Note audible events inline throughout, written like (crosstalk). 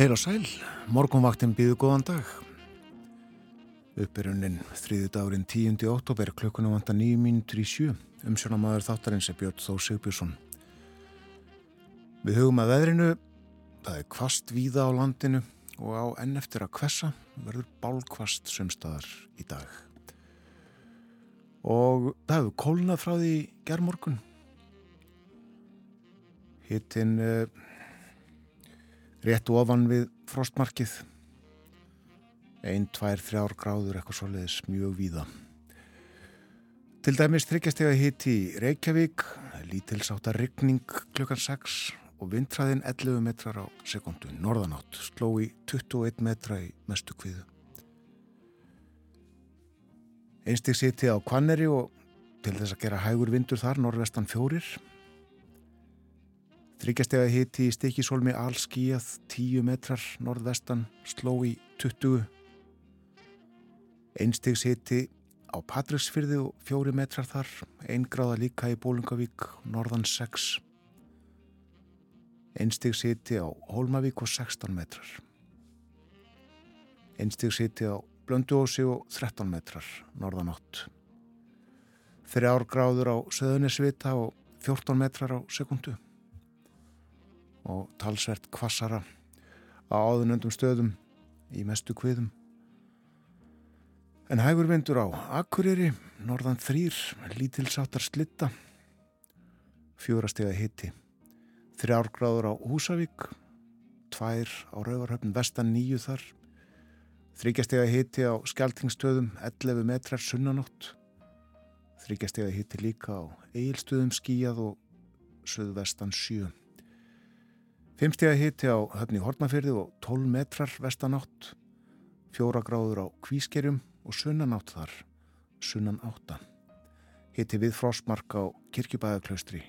Heil og sæl, morgunvaktin býðu góðan dag. Uppbyrjunin þriði dagurinn 10. óttúber klukkunum vanda 9 mínutur í sjö. Umsjónamaður þáttarins er Björn Þó Sigbjörnsson. Við hugum að veðrinu, það er kvast víða á landinu og á enn eftir að kvessa verður bálkvast sumstaðar í dag. Og það hefur kólnað frá því gerðmorgun. Hittinn... Rétt ofan við frostmarkið. Einn, tvær, þrjár gráður eitthvað svoleiðis mjög víða. Til dæmis þryggjastega hitt í Reykjavík lítilsáttar ryggning klukkan 6 og vindfræðin 11 metrar á sekundu norðanátt. Sló í 21 metra í mestu kviðu einstík siti á Kvanneri og til þess að gera hægur vindur þar norðvestan fjórir Þryggjastega hiti í stikisólmi allskíjað 10 metrar norðvestan sló í 20. Einstegs hiti á Patrísfyrði og 4 metrar þar, 1 gráða líka í Bólungavík, norðan 6. Einstegs hiti á Hólmavík og 16 metrar. Einstegs hiti á Blönduósi og 13 metrar, norðan 8. Þrjár gráður á Söðunisvita og 14 metrar á sekundu og talsvert kvassara á áðunöndum stöðum í mestu kviðum. En hægur vindur á Akureyri, norðan þrýr, lítilsáttar slitta, fjórastega hitti, þrjárgráður á Húsavík, tvær á Rauvarhöfn, vestan nýju þar, þryggjastega hitti á Skeltingstöðum, 11 metrar sunnanótt, þryggjastega hitti líka á Eilstöðum skíjað og söðvestan sjö. Fimmstega hitti á höfni Hortnafyrði og 12 metrar vestanátt, fjóra gráður á Kvískerjum og sunnanátt þar, sunnan átta. Hitti við frostmark á Kirkjubæðaklaustri,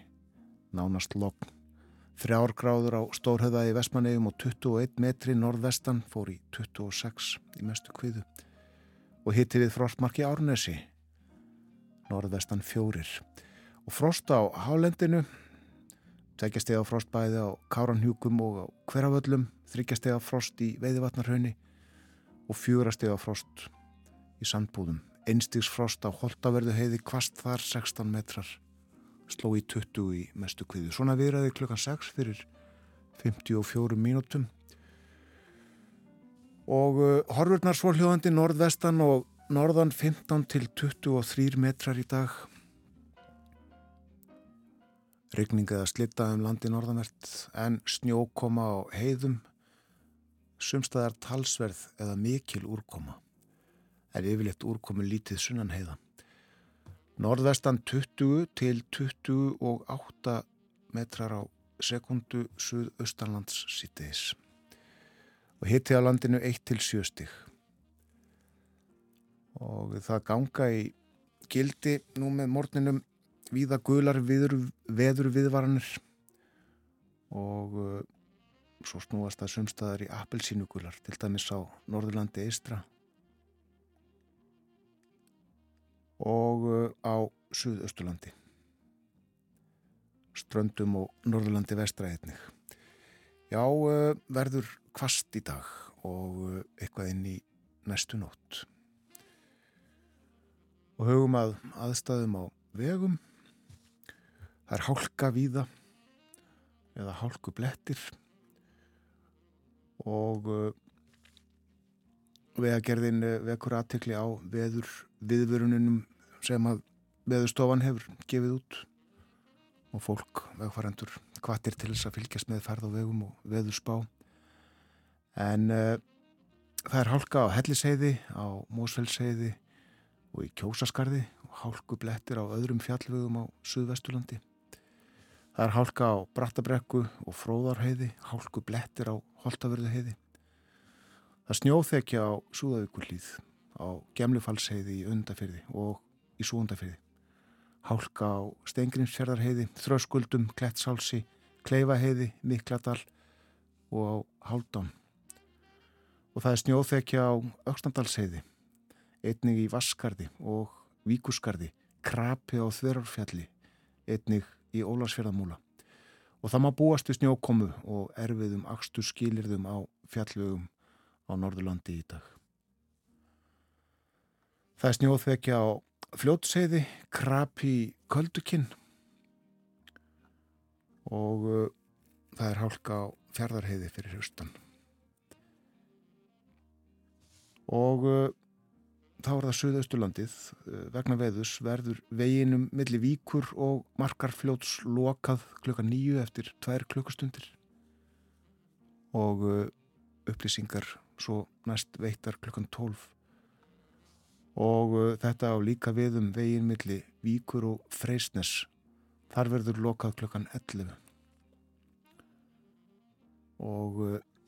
nánast logn. Þrjár gráður á Stórhauðaði Vestmannegjum og 21 metri norðvestan fór í 26 í mestu kviðu. Og hitti við frostmarki Árnesi, norðvestan fjórir. Og frost á Hálendinu Tveikjastega frost bæði á Káranhjúkum og á Hverjavöllum, þryggjastega frost í Veiðivatnarhaunni og fjúrastega frost í Sandbúðum. Einstigs frost á Holtaverðu heiði kvast þar 16 metrar, sló í 20 í mestu kviðu. Svona viðræði klukkan 6 fyrir 54 mínútum og uh, horfurnar svóljóðandi norðvestan og norðan 15 til 23 metrar í dag Ryggning eða slitta um landi norðanvert en snjókoma á heiðum, sumstaðar talsverð eða mikil úrkoma, er yfirleitt úrkomi lítið sunnan heiða. Norðvestan 20 til 28 metrar á sekundu suðaustanlands sýtiðis og hitti á landinu 1 til 7 stig. Og það ganga í gildi nú með morninum víða gular viður, veður viðvaranir og uh, svo snúast það sumstaðar í appelsínugular til dæmis á Norðurlandi Eistra og uh, á Suðausturlandi. Ströndum og Norðurlandi Vestraðið Já, uh, verður kvast í dag og uh, eitthvað inn í næstu nótt. Og hugum að aðstæðum á vegum Það er hálka víða eða hálku blettir og uh, vegagerðin uh, vekur aðtekli á veður viðvörununum sem að veðurstofan hefur gefið út og fólk vegfærandur kvartir til þess að fylgjast með ferð og vegum og veðu spá en uh, það er hálka á Helliseiði, á Mósfellsheiði og í Kjósaskarði og hálku blettir á öðrum fjallvegum á Suðvestulandi það er hálka á Brattabrekku og Fróðarheiði hálku blettir á Holtavörðuheiði það snjóþekja á Súðavíkullíð á Gemlufalsheiði í Undafyrði og í Súundafyrði hálka á Stengrinsfjörðarheiði, Þröskuldum, Klettsálsi, Kleifaheiði, Mikladal og á Háldám. Og það er snjóþekja á Öksnandalsheiði, einnig í Vaskarði og Víkuskarði, Krapi á Þverjarfjalli, einnig í Ólarsfjörðamúla. Og það má búast við snjókomu og erfiðum axtu skilirðum á fjallvegum á Norðurlandi í dag. Það er snjóþekja á fljótseiði, krapi köldukinn og uh, það er hálka á fjardarheiði fyrir hustan. Og uh, þá er það Suðausturlandið, uh, vegna veðus verður veginum millir víkur og markarfljóts lokað klukka nýju eftir tvær klukkustundir. Og uh, upplýsingar svo næst veittar klukkan tólf. Og uh, þetta á líka við um veginn milli Víkur og Freysnes. Þar verður lokað klokkan 11 og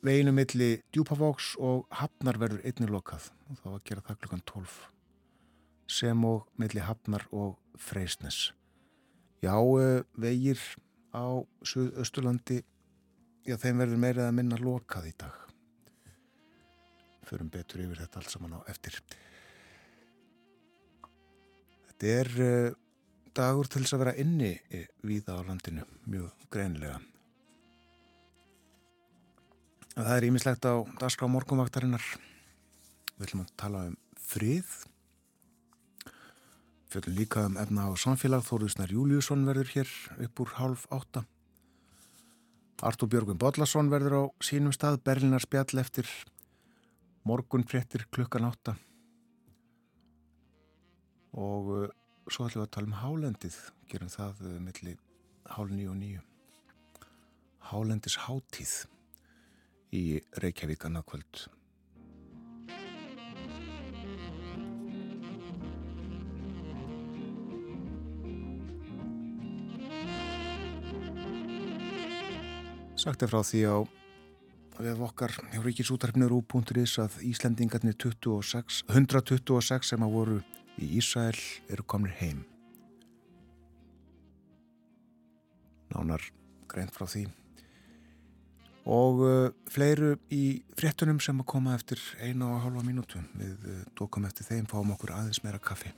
veginu milli Djúpavóks og Hafnar verður einnig lokað. Og þá að gera það klokkan 12 sem og milli Hafnar og Freysnes. Já, uh, vegir á Suðausturlandi já, þeim verður meirið að minna lokað í dag. Förum betur yfir þetta allt saman á eftir. Þetta er uh, dagur til þess að vera inni eh, víða á landinu, mjög greinlega. Það er ímislegt á dagskrá morgunvaktarinnar. Við ætlum að tala um frið. Fjöldum líka um efna á samfélag. Þóruðsnar Júliusson verður hér upp úr hálf átta. Artur Björgum Bodlasson verður á sínum stað. Berlinar spjall eftir morgun fréttir klukkan átta og uh, svo ætlum við að tala um hálendið gerum það uh, millir hálf nýju og nýju hálendis hátíð í Reykjavík annarkvöld Sagt er frá því á við okkar hjá Ríkisútarfnir úr.is að Íslendingarnir 26, 126 sem að voru í Ísæl eru komnir heim. Nánar greint frá því. Og uh, fleiru í fréttunum sem að koma eftir einu og halva mínútu. Við tókum eftir þeim, fáum okkur aðeins meira kaffi.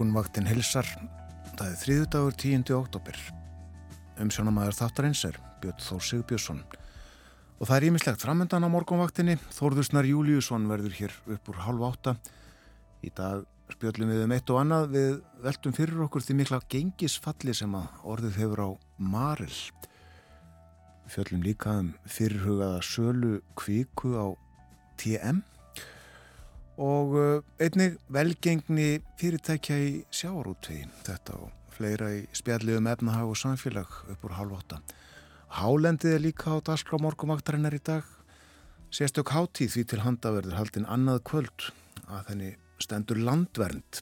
Morgunvaktin hilsar, það er þriðu dagur 10. oktober. Umsjónamæður þáttarins er Björn Þór Sigbjörnsson. Og það er ímislegt framöndan á morgunvaktinni, Þórðusnar Júliusson verður hér upp úr halv átta. Í dag spjöllum við um eitt og annað við veltum fyrir okkur því mikla gengisfalli sem að orðið hefur á Maril. Við fjöllum líka um fyrirhugaða sölu kvíku á TM og uh, einnig velgengni fyrirtækja í sjáarútvegi þetta og fleira í spjalliðum efnahag og samfélag upp úr halv åtta. Hálendið er líka á Dalskrá morgumaktarinnar í dag sérstök hátíð því til handaverður haldinn annað kvöld að þenni stendur landvernd.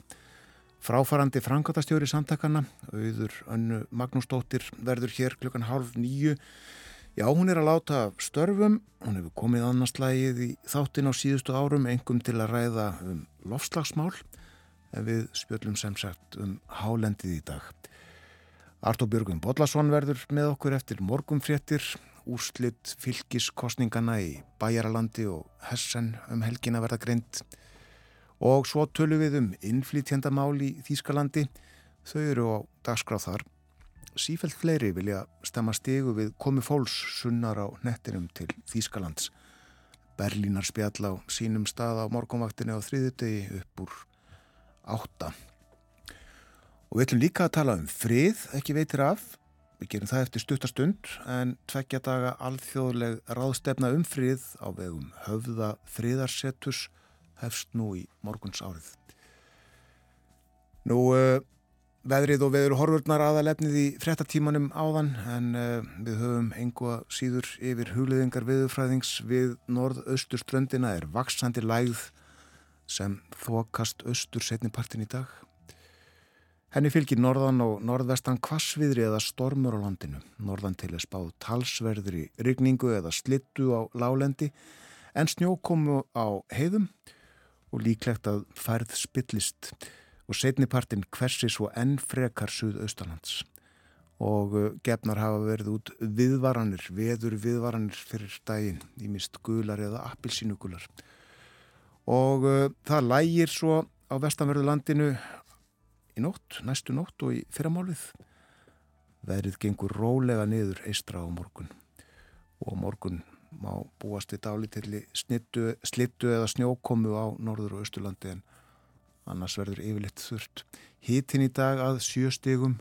Fráfarandi frangatastjóri samtakana, auður önnu Magnúsdóttir verður hér klukkan halv nýju Já, hún er að láta störfum, hún hefur komið annarslægið í þáttin á síðustu árum engum til að ræða um lofslagsmál en við spjöllum sem sagt um hálendið í dag. Artur Björgum Bodlason verður með okkur eftir morgumfréttir, úrslitt fylgiskostningana í Bæjaralandi og Hessen um helgin að verða greint og svo tölum við um innflýtjandamál í Þýskalandi, þau eru á dagskráð þar sífælt fleiri vilja stemma stegu við komi fólks sunnar á nettinum til Þýskalands. Berlínar spjall á sínum stað á morgunvaktinu á þriðutegi upp úr átta. Og við ætlum líka að tala um frið, ekki veitir af. Við gerum það eftir stuttastund en tveggja daga alþjóðleg ráðstefna um frið á vegum höfða friðarsetus hefst nú í morguns árið. Nú... Uh, veðrið og veður horfurnar aðalefnið í frettatímanum áðan en uh, við höfum einhvað síður yfir hugliðingar viðurfræðings við norð-austurströndina er vaksandi lægð sem þokast austur setnipartin í dag. Henni fylgir norðan og norðvestan kvassviðri eða stormur á landinu. Norðan til er spáð talsverðri rigningu eða slittu á lálendi en snjókomu á heiðum og líklegt að færð spillist og setnipartin hversi svo enn frekar suðaustalands og uh, gefnar hafa verið út viðvaranir, veður viðvaranir fyrir daginn, í mist gular eða appilsínugular og uh, það lægir svo á vestanverðu landinu í nótt, næstu nótt og í fyrramálið. Verið gengur rólega niður eistra á morgun. Og morgun má búast við dálítilli slittu eða snjókomu á norður og austurlandi en annars verður yfirleitt þurft. Hítinn í dag að sjöstegum,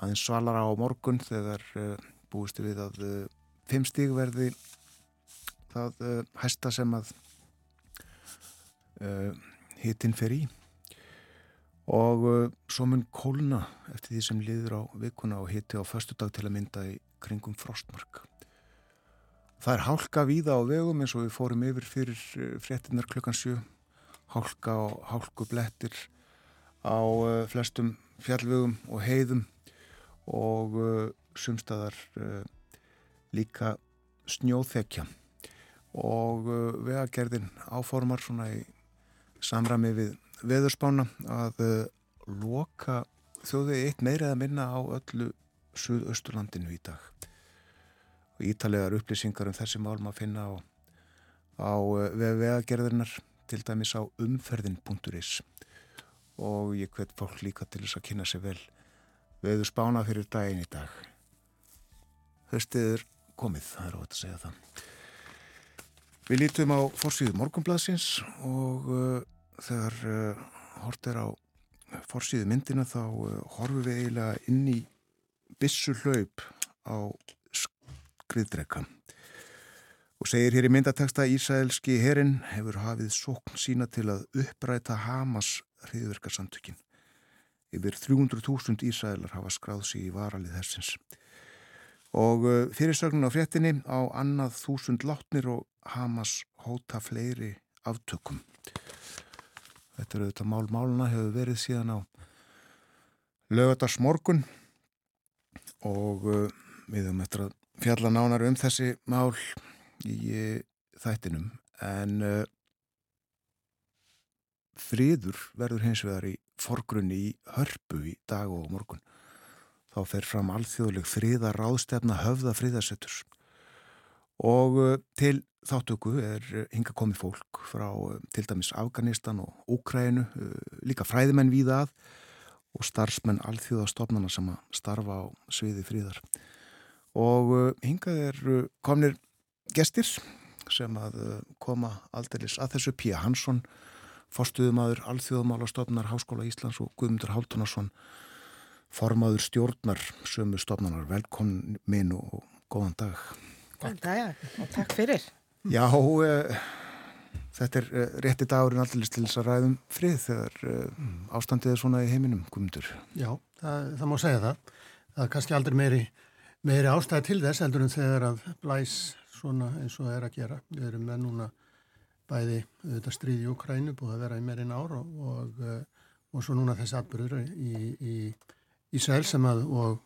aðeins svalara á morgun þegar uh, búist við að uh, fimm stig verði það uh, hæsta sem að hítinn fer í og svo mun kólna eftir því sem liður á vikuna og hitti á förstu dag til að mynda í kringum frostmark. Það er hálka víða á vegum eins og við fórum yfir fyrir fréttinnar klukkan 7 hálka og hálkublettir á uh, flestum fjallvögum og heiðum og uh, sumstaðar uh, líka snjóþekja. Og vegagerðin áformar svona í samrami við veðurspána að loka þjóðið eitt meira eða minna á öllu Suðausturlandinu í dag. Ítalegar upplýsingar um þessi mál maður finna á, á vegagerðinar til dæmis á umferðin.is og ég hvet fólk líka til þess að kynna sér vel veður spána fyrir daginn í dag. Höstiður komið, það er ótt að segja það. Við lítum á fórsíðu morgunbladsins og uh, þegar uh, hort er á fórsíðu myndina þá uh, horfum við eiginlega inn í bissu hlaup á skriðdrekkan og segir hér í myndateksta Ísraelski herin hefur hafið sókn sína til að uppræta Hamas hriðverkarsamtökin. Yfir 300.000 Ísraelar hafa skráð sér í varalið þessins. Og uh, fyrirsögnun á fréttinni á annað þúsund látnir og Hamas hóta fleiri aftökum. Þetta eru þetta mál-máluna hefur verið síðan á lögatars morgun og uh, við höfum eftir að fjalla nánar um þessi mál í þættinum en uh, friður verður hins vegar í forgrunni í hörpu í dag og morgun. Þá fer fram alþjóðleg friðar ráðstefna höfða friðarsetturs og uh, til þáttöku er hinga komið fólk frá uh, til dæmis Afganistan og Úkrænu, líka fræðimenn víða að og starfsmenn alþjóðastofnana sem að starfa á sviði fríðar og hingað er komnir gestir sem að koma aldeilis að þessu Pía Hansson forstuðumadur alþjóðamálastofnar Háskóla Íslands og Guðmundur Háltunarsson formaður stjórnar sömu stofnanar. Velkomin minn og góðan dag. Góðan dag og takk fyrir. Já, e, þetta er e, rétti dagurinn allir til þess að ræðum frið þegar e, ástandið er svona í heiminum, Guðmundur. Já, það, það má segja það. Það er kannski aldrei meiri, meiri ástæði til þess heldur en þegar að blæs svona eins og það er að gera. Við erum með núna bæði auðvitað stríði í Ukrænu búið að vera í meirinn ár og, og, og svo núna þessi atbyrður í, í Ísrael sem að og,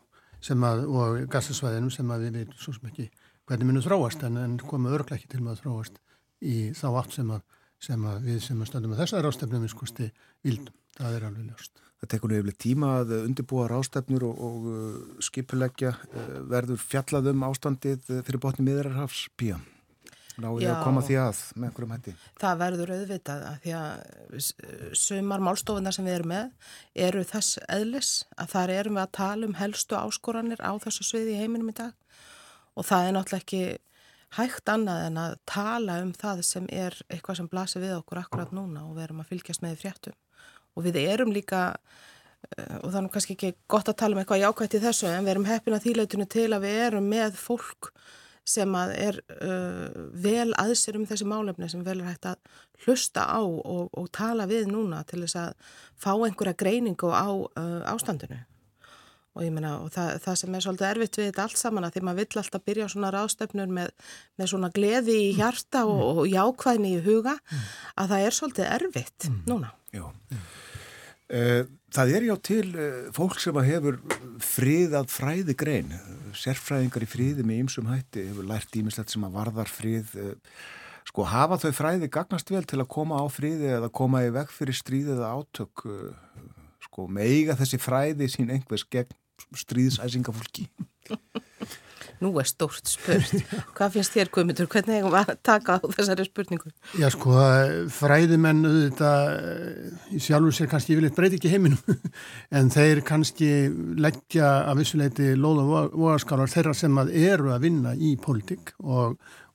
að, og gassasvæðinum sem að við veitum svo sem ekki hvernig minnum þróast en, en koma örglega ekki til með að þróast í þá átt sem að, sem að við sem að stöndum með þessar rástefnum við skusti vildum, það er alveg ljóst. Það tekur nú yfirlega tíma að undirbúa rástefnur og, og uh, skipuleggja uh, verður fjallaðum ástandið fyrir botni miðrarhafs píam. Náðu að koma því að með einhverjum hætti? Það verður auðvitað að því að sumar málstofunar sem við erum með eru þess eðlis að þar erum við að tala um helstu áskoranir á þessu sviði í heiminum í dag og það er náttúrulega ekki hægt annað en að tala um það sem er eitthvað sem blasir við okkur akkurat núna og við erum að fylgjast með fréttum og við erum líka eh, og það er nú kannski ekki gott að tala um eitthvað jákvæmt í þessu en við erum heppin að þýleitinu til að við erum með fólk sem að er uh, vel aðsér um þessi málefni sem vel er hægt að hlusta á og, og tala við núna til þess að fá einhverja greiningu á uh, ástandinu og ég meina og það, það sem er svolítið erfitt við þetta allt saman að því maður vill alltaf byrja svona ráðstöfnur með, með svona gleði í hjarta og, mm. og jákvæðni í huga mm. að það er svolítið erfitt mm. núna. Já. Uh, Það er já til eh, fólk sem hefur friðað fræði grein, sérfræðingar í friði með ymsum hætti, hefur lært ímislegt sem að varðar frið, eh, sko hafa þau fræði gagnast vel til að koma á friði eða koma í veg fyrir stríðið eða átök, eh, sko meiga þessi fræði sín einhvers gegn stríðsæsingafólki. (laughs) Nú er stórt spurt. (laughs) Hvað finnst þér, Guðmyndur? Hvernig hefum við að taka á þessari spurningu? Já, sko, fræðimenn auðvitað í sjálfur sér kannski yfirleitt breyti ekki heiminum (laughs) en þeir kannski leggja að vissuleiti lóða vogaskálar þeirra sem að eru að vinna í pólitík og,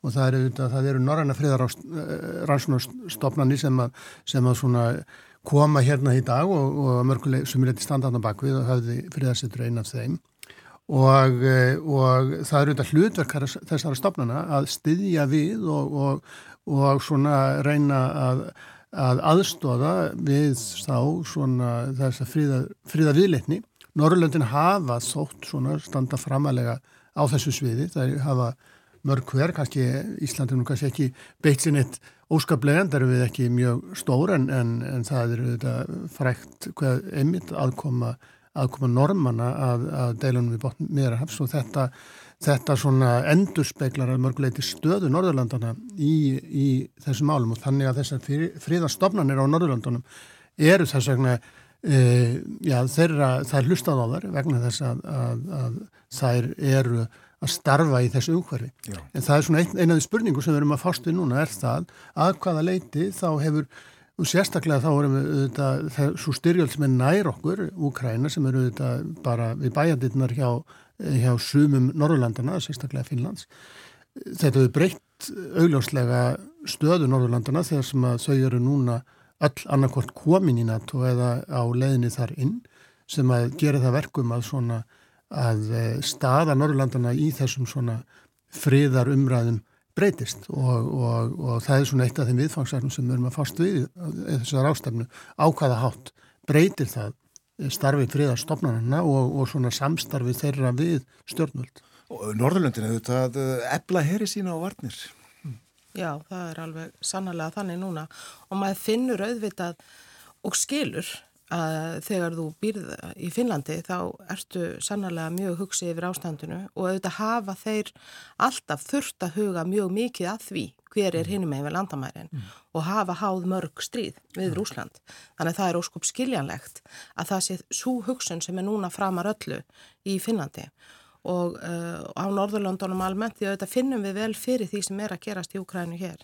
og það eru, það eru norræna friðarrannsónastofnani sem að, sem að svona koma hérna í dag og, og mörguleg sem er eitthvað standardan bakvið og hafði friðarsettur einn af þeim og, eh, og það eru þetta hlutverk þessara stofnana að styðja við og, og, og svona reyna að, að aðstóða við þá þess að fríða, fríða viðleitni. Norrlöndin hafa þótt svona standa framalega á þessu sviði, það hafa mörg hver, kannski Íslandinu kannski ekki beitt sér neitt óskaplega en það eru við ekki mjög stór en, en, en það eru þetta frækt hvað einmitt aðkoma aðkoma normana að, að deilunum við botn miðrahafs og þetta, þetta svona endurspeglar að mörguleiti stöðu Norðurlandana í, í þessum málum og þannig að þessar fríðastofnanir á Norðurlandunum eru þess vegna e, já, þeirra, er hlustað á þar vegna þess að, að, að þær eru að starfa í þessu umhverfi. En það er svona ein, einaði spurningu sem við erum að fást við núna er það að hvaða leiti þá hefur Og sérstaklega þá erum við auðvitað, svo styrjöld sem er nær okkur, Úkræna sem eru auðvitað bara við bæjandirnar hjá, hjá sumum Norrlandana, sérstaklega Finnlands. Þetta hefur breytt augljóslega stöðu Norrlandana þegar sem að þau eru núna öll annarkort komin í NATO eða á leðinni þar inn sem að gera það verkum að svona að eh, staða Norrlandana í þessum friðar umræðum breytist og, og, og það er svona eitt af þeim viðfangsarnum sem við erum að fást við þessar ástafnu ákvaða hátt breytir það starfið friðarstofnarna og, og svona samstarfið þeirra við stjórnvöld. Og Norðurlöndin hefur þetta ebla heri sína á varnir. Já, það er alveg sannlega þannig núna og maður finnur auðvitað og skilur að þegar þú býrð í Finnlandi þá ertu sannlega mjög hugsið yfir ástandinu og auðvitað hafa þeir alltaf þurft að huga mjög mikið að því hver er mm. hinnum með landamærin mm. og hafa háð mörg stríð við mm. Rúsland. Þannig að það er óskup skiljanlegt að það sé svo hugsun sem er núna framar öllu í Finnlandi og uh, á Norðurlandunum almennt því að þetta finnum við vel fyrir því sem er að gerast í Ukrænu hér.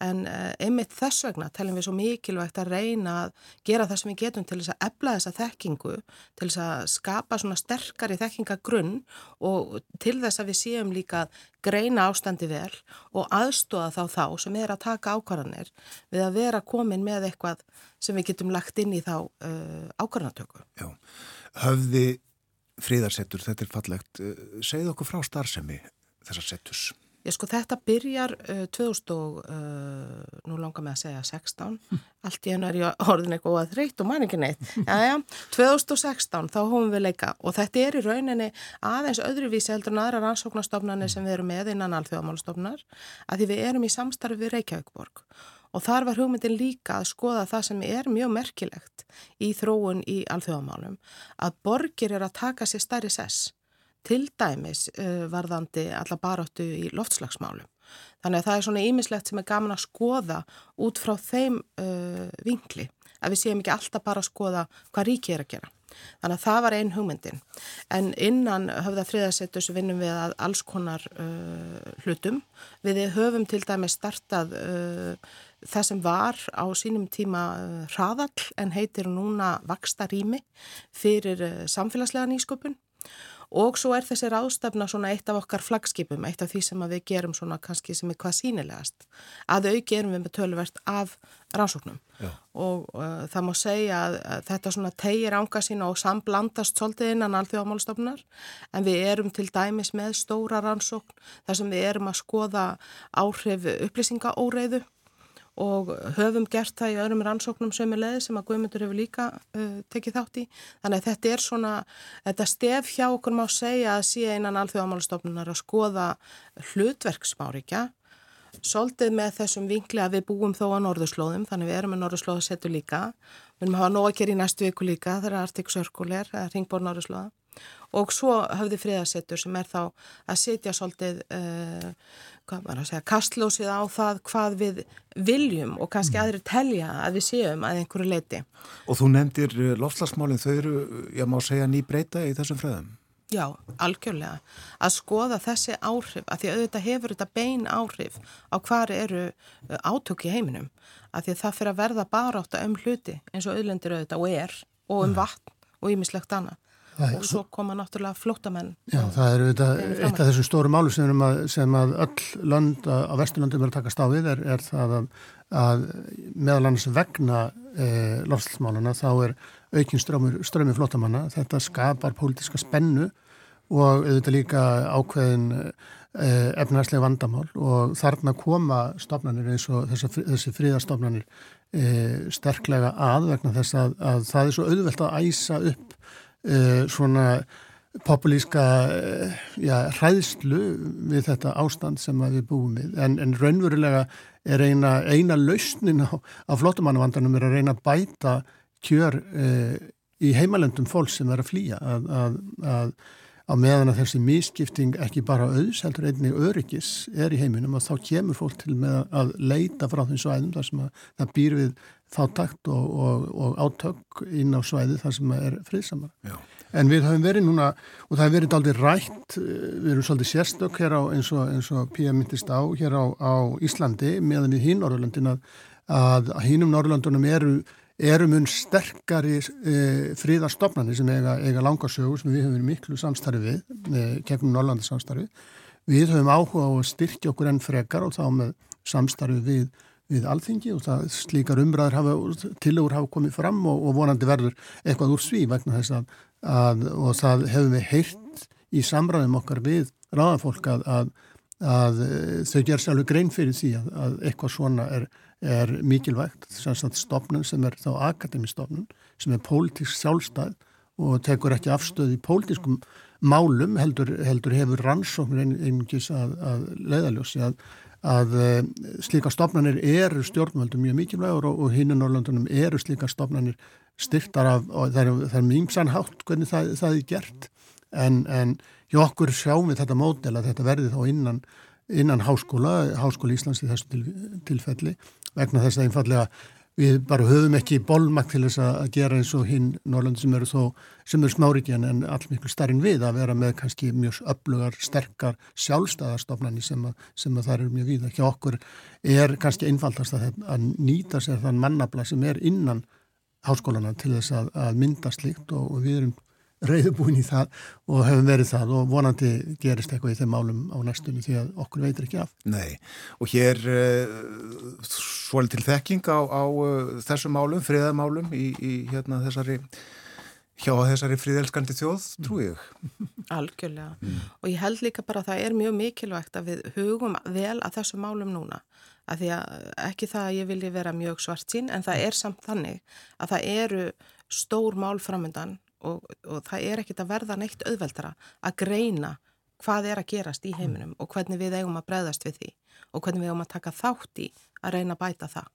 En uh, einmitt þess vegna teljum við svo mikilvægt að reyna að gera það sem við getum til þess að ebla þessa þekkingu, til þess að skapa svona sterkari þekkingagrunn og til þess að við séum líka greina ástandi vel og aðstóða þá þá sem er að taka ákvarðanir við að vera komin með eitthvað sem við getum lagt inn í þá uh, ákvarðanatöku. Já, höfði fríðarsettur, þetta er fallegt, segð okkur frá starfsemi þessar settus. Ég sko þetta byrjar uh, 2000 og uh, nú langar mig að segja 16, allt í hennu er ég orðin eitthvað að þreytt og man ekki neitt. Jæja, 2016 þá hófum við leika. Og þetta er í rauninni aðeins öðruvísi heldur en aðra rannsóknarstofnarnir sem við erum með innan alþjóðamálstofnar að því við erum í samstarfi við Reykjavíkborg og þar var hugmyndin líka að skoða það sem er mjög merkilegt í þróun í alþjóðamálum að borgir er að taka sér stærri sess til dæmis uh, varðandi alla baróttu í loftslagsmálum. Þannig að það er svona ímislegt sem er gaman að skoða út frá þeim uh, vinkli að við séum ekki alltaf bara að skoða hvað ríki er að gera. Þannig að það var einn hugmyndin. En innan höfða friðarsettus vinnum við að alls konar uh, hlutum. Við höfum til dæmis startað uh, það sem var á sínum tíma uh, hraðall en heitir núna vaksta rými fyrir uh, samfélagslega nýsköpun og svo er þessi ráðstafna svona eitt af okkar flagskipum, eitt af því sem við gerum svona kannski sem er hvað sínilegast að auki erum við með tölverst af rannsóknum. Já. og uh, það má segja að, að þetta svona tegir ánga sína og samblandast svolítið innan alþjóðamálstofnar en við erum til dæmis með stóra rannsókn þar sem við erum að skoða áhrif upplýsingaóreiðu og höfum gert það í öðrum rannsóknum sömulegði sem að Guðmundur hefur líka uh, tekið þátt í. Þannig að þetta er svona, þetta stef hjá okkur má segja að sé einan alþjóðamálastofnunar að skoða hlutverksmárikja, soldið með þessum vinkli að við búum þó á norðurslóðum, þannig við erum með norðurslóðasettu líka, við erum að hafa gera í næstu viku líka, það er Arctic Circle, ringbór norðurslóða og svo höfði friðasettur sem er þá að setja svolítið uh, að segja, kastlósið á það hvað við viljum og kannski mm. aðri telja að við séum að einhverju leiti. Og þú nefndir eh, loftslagsmálinn, þau eru, ég má segja, ný breyta í þessum fröðum? Já, algjörlega. Að skoða þessi áhrif, að því að auðvitað hefur þetta bein áhrif á hvað eru eh, átök í heiminum, að því að það fyrir að verða bara átt að um hluti eins og auðlendir auðvitað og er og um mm. vatn og ýmislegt annað og svo koma náttúrulega flótamenn. Já, það er auðvitað eitt af þessum stóru málu sem að, sem að öll lönd á Vesturlandum er að taka stáðið er, er það að, að meðal annars vegna e, lofslagsmáluna þá er aukinn strömi flótamanna. Þetta skapar pólitiska spennu og auðvitað líka ákveðin e, efnarslega vandamál og þarna koma stofnanir eins og þessi, fríðastofnanir e, sterklega að vegna þess að, að það er svo auðvelt að æsa upp uh, svona populíska uh, já, hræðslu við þetta ástand sem við búum við. En, en raunverulega er eina, eina lausnin á, á flottumannavandanum er að reyna að bæta kjör uh, í heimalendum fólk sem er að flýja að, að, að á meðan að þessi mískipting ekki bara auðs heldur einnig öryggis er í heiminum og þá kemur fólk til með að leita frá þeim svæðum þar sem að það býr við þáttakt og, og, og átök inn á svæði þar sem er friðsamar. Já. En við höfum verið núna, og það hefur verið aldrei rætt, eh, við erum svolítið sérstök hér á eins og, og Píja myndist á hér á, á Íslandi meðan við hín Norrlandin að, að hínum Norrlandunum eru, eru mun sterkari e, fríðarstofnani sem eiga, eiga langarsögur sem við höfum verið miklu samstarfi við, e, kegnum Norrlandi samstarfi. Við höfum áhuga á að styrkja okkur enn frekar og þá með samstarfi við við alþingi og það slíkar umræður hafa, tilugur hafa komið fram og, og vonandi verður eitthvað úr sví vegna þess að, að og það hefur við heyrt í samræðum okkar við ráðafólk að, að, að þau ger sjálfur grein fyrir því að eitthvað svona er, er mikilvægt, að stopnum sem er þá akademistofnun sem er pólitísk sjálfstæð og tekur ekki afstöð í pólitískum málum heldur, heldur hefur rannsóknur einingis að leiðaljósi að að uh, slíka stopnarnir eru stjórnvöldum mjög mikilvægur og, og hinn í Norrlandunum eru slíka stopnarnir styrtar af, það er, er mjög ímsanhátt hvernig það, það er gert. En, en hjá okkur sjáum við þetta módel að þetta verði þá innan, innan háskóla, háskóla Íslands í þessu til, tilfelli vegna þess að einfallega við bara höfum ekki bólmakt til þess að gera eins og hinn Norrland sem eru þó, sem eru smáriðjan en allmiklu starrin við að vera með kannski mjög öflugar, sterkar sjálfstæðarstofnani sem, sem að það eru mjög við. Ekki okkur er kannski einfaldast að, að nýta sér þann mannabla sem er innan háskólana til þess að, að mynda slikt og, og við erum reyðubúin í það og hefum verið það og vonandi gerist eitthvað í þeim málum á næstunni því að okkur veitir ekki af. Nei, og hér uh, svolít til þekking á, á uh, þessum málum, friðamálum í, í hérna þessari hjá þessari friðelskandi þjóð, trú ég. (laughs) Algjörlega. Mm. Og ég held líka bara að það er mjög mikilvægt að við hugum vel að þessum málum núna. Að því að ekki það að ég vilji vera mjög svart sín, en það er samt þannig að það eru stór mál framöndan og, og það er ekkit að verða neitt auðveldara að greina hvað er að gerast í heiminum og hvernig við eigum að breyðast við því og hvernig við eigum að taka þátt í að reyna að bæta það.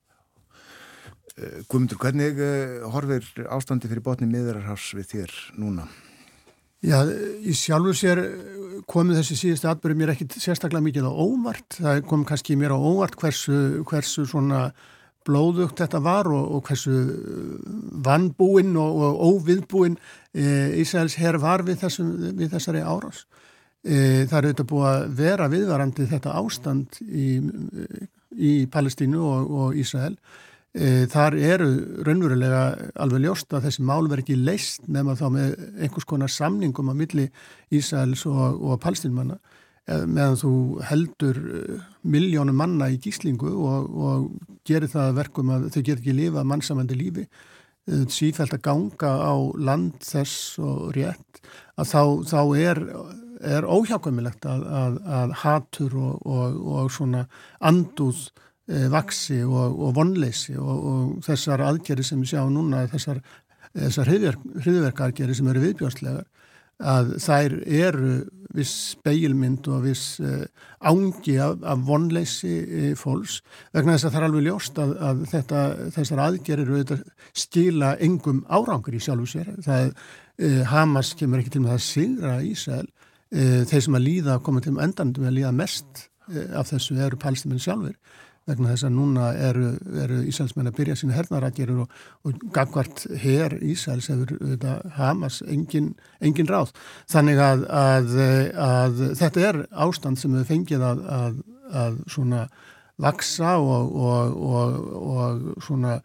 Eh, Guðmundur, hvernig eh, horfir ástandi fyrir botni miðurarhás við þér núna? Já, í sjálfu sér komið þessi síðusti atbyrju mér ekkit sérstaklega mikið á óvart. Það kom kannski mér á óvart hversu, hversu svona blóðugt þetta var og, og hversu vannbúinn og, og óviðbúinn e, Ísraels herr var við, þessum, við þessari árás. E, það er auðvitað búið að vera viðvarandi þetta ástand í, í Palestínu og, og Ísrael. E, þar eru raunverulega alveg ljóst að þessi mál verið ekki leist nefn að þá með einhvers konar samningum á milli Ísraels og Palestínmanna meðan þú heldur eh, miljónum manna í gíslingu og, og gerir það verkum að þau get ekki lifa mannsamandi lífi eh, sífælt að ganga á land þess og rétt að þá, þá er, er óhjákvæmilegt að, að, að hatur og, og, og svona anduð e, vaksi og vonleysi og þessar aðgerri sem við sjáum núna þessar hriðverkargeri sem eru viðbjörnslegar að þær eru viss speilmynd og viss uh, ángi af, af vonleysi uh, fólks vegna þess að það er alveg ljóst að, að þetta, þessar aðgerir skila engum árangur í sjálfu sér. Það uh, Hamas kemur ekki til með að sigra Ísæl. Þeir sem að líða, koma til endanum að líða mest af þessu eru palstiminn sjálfur vegna þess að núna eru, eru Ísælsmenn að byrja sína hernarækjerur og, og gagvart her Ísæls hefur þetta, Hamas engin, engin ráð. Þannig að, að, að þetta er ástand sem við fengið að, að svona vaksa og, og, og svona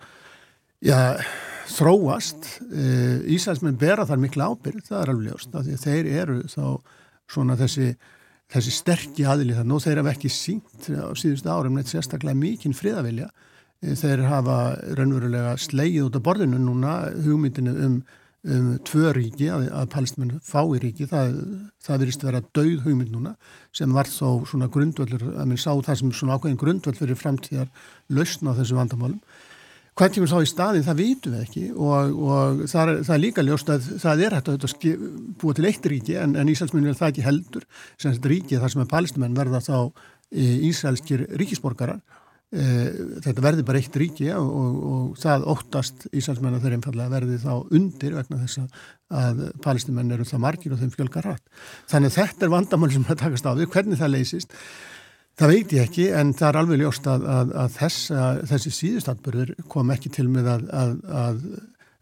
já, þróast. Ísælsmenn bera þar miklu ábyrg, það er alveg ljóst, þeir eru þá svona þessi þessi sterkji aðili þannig og þeir hafa ekki sínt á síðustu árum neitt sérstaklega mikinn friðavilja eh, þeir hafa raunverulega sleigið út af borðinu núna hugmyndinu um, um tvö ríki að, að palestmenn fái ríki. Það, það verist að vera dauð hugmynd núna sem var þó svona grundvöldur að minn sá það sem svona ákveðin grundvöld fyrir framtíðar lausna á þessu vandamálum Hvað kemur þá í staðin, það vitum við ekki og, og það, er, það er líka ljóst að það er hægt að búa til eitt ríki en, en Ísælsmunni er það ekki heldur. Sem þetta ríki þar sem er palestimenn verða þá e, Ísælskir ríkisborgarar. E, þetta verði bara eitt ríki og, og, og það óttast Ísælsmenn að þeir einfallega verði þá undir vegna þess að palestimenn eru það margir og þeim fjölgar rætt. Þannig að þetta er vandamál sem það takast á því, hvernig það leysist Það veit ég ekki en það er alveg ljóst að, að, að þess, þessi síðustatbörður kom ekki til með að,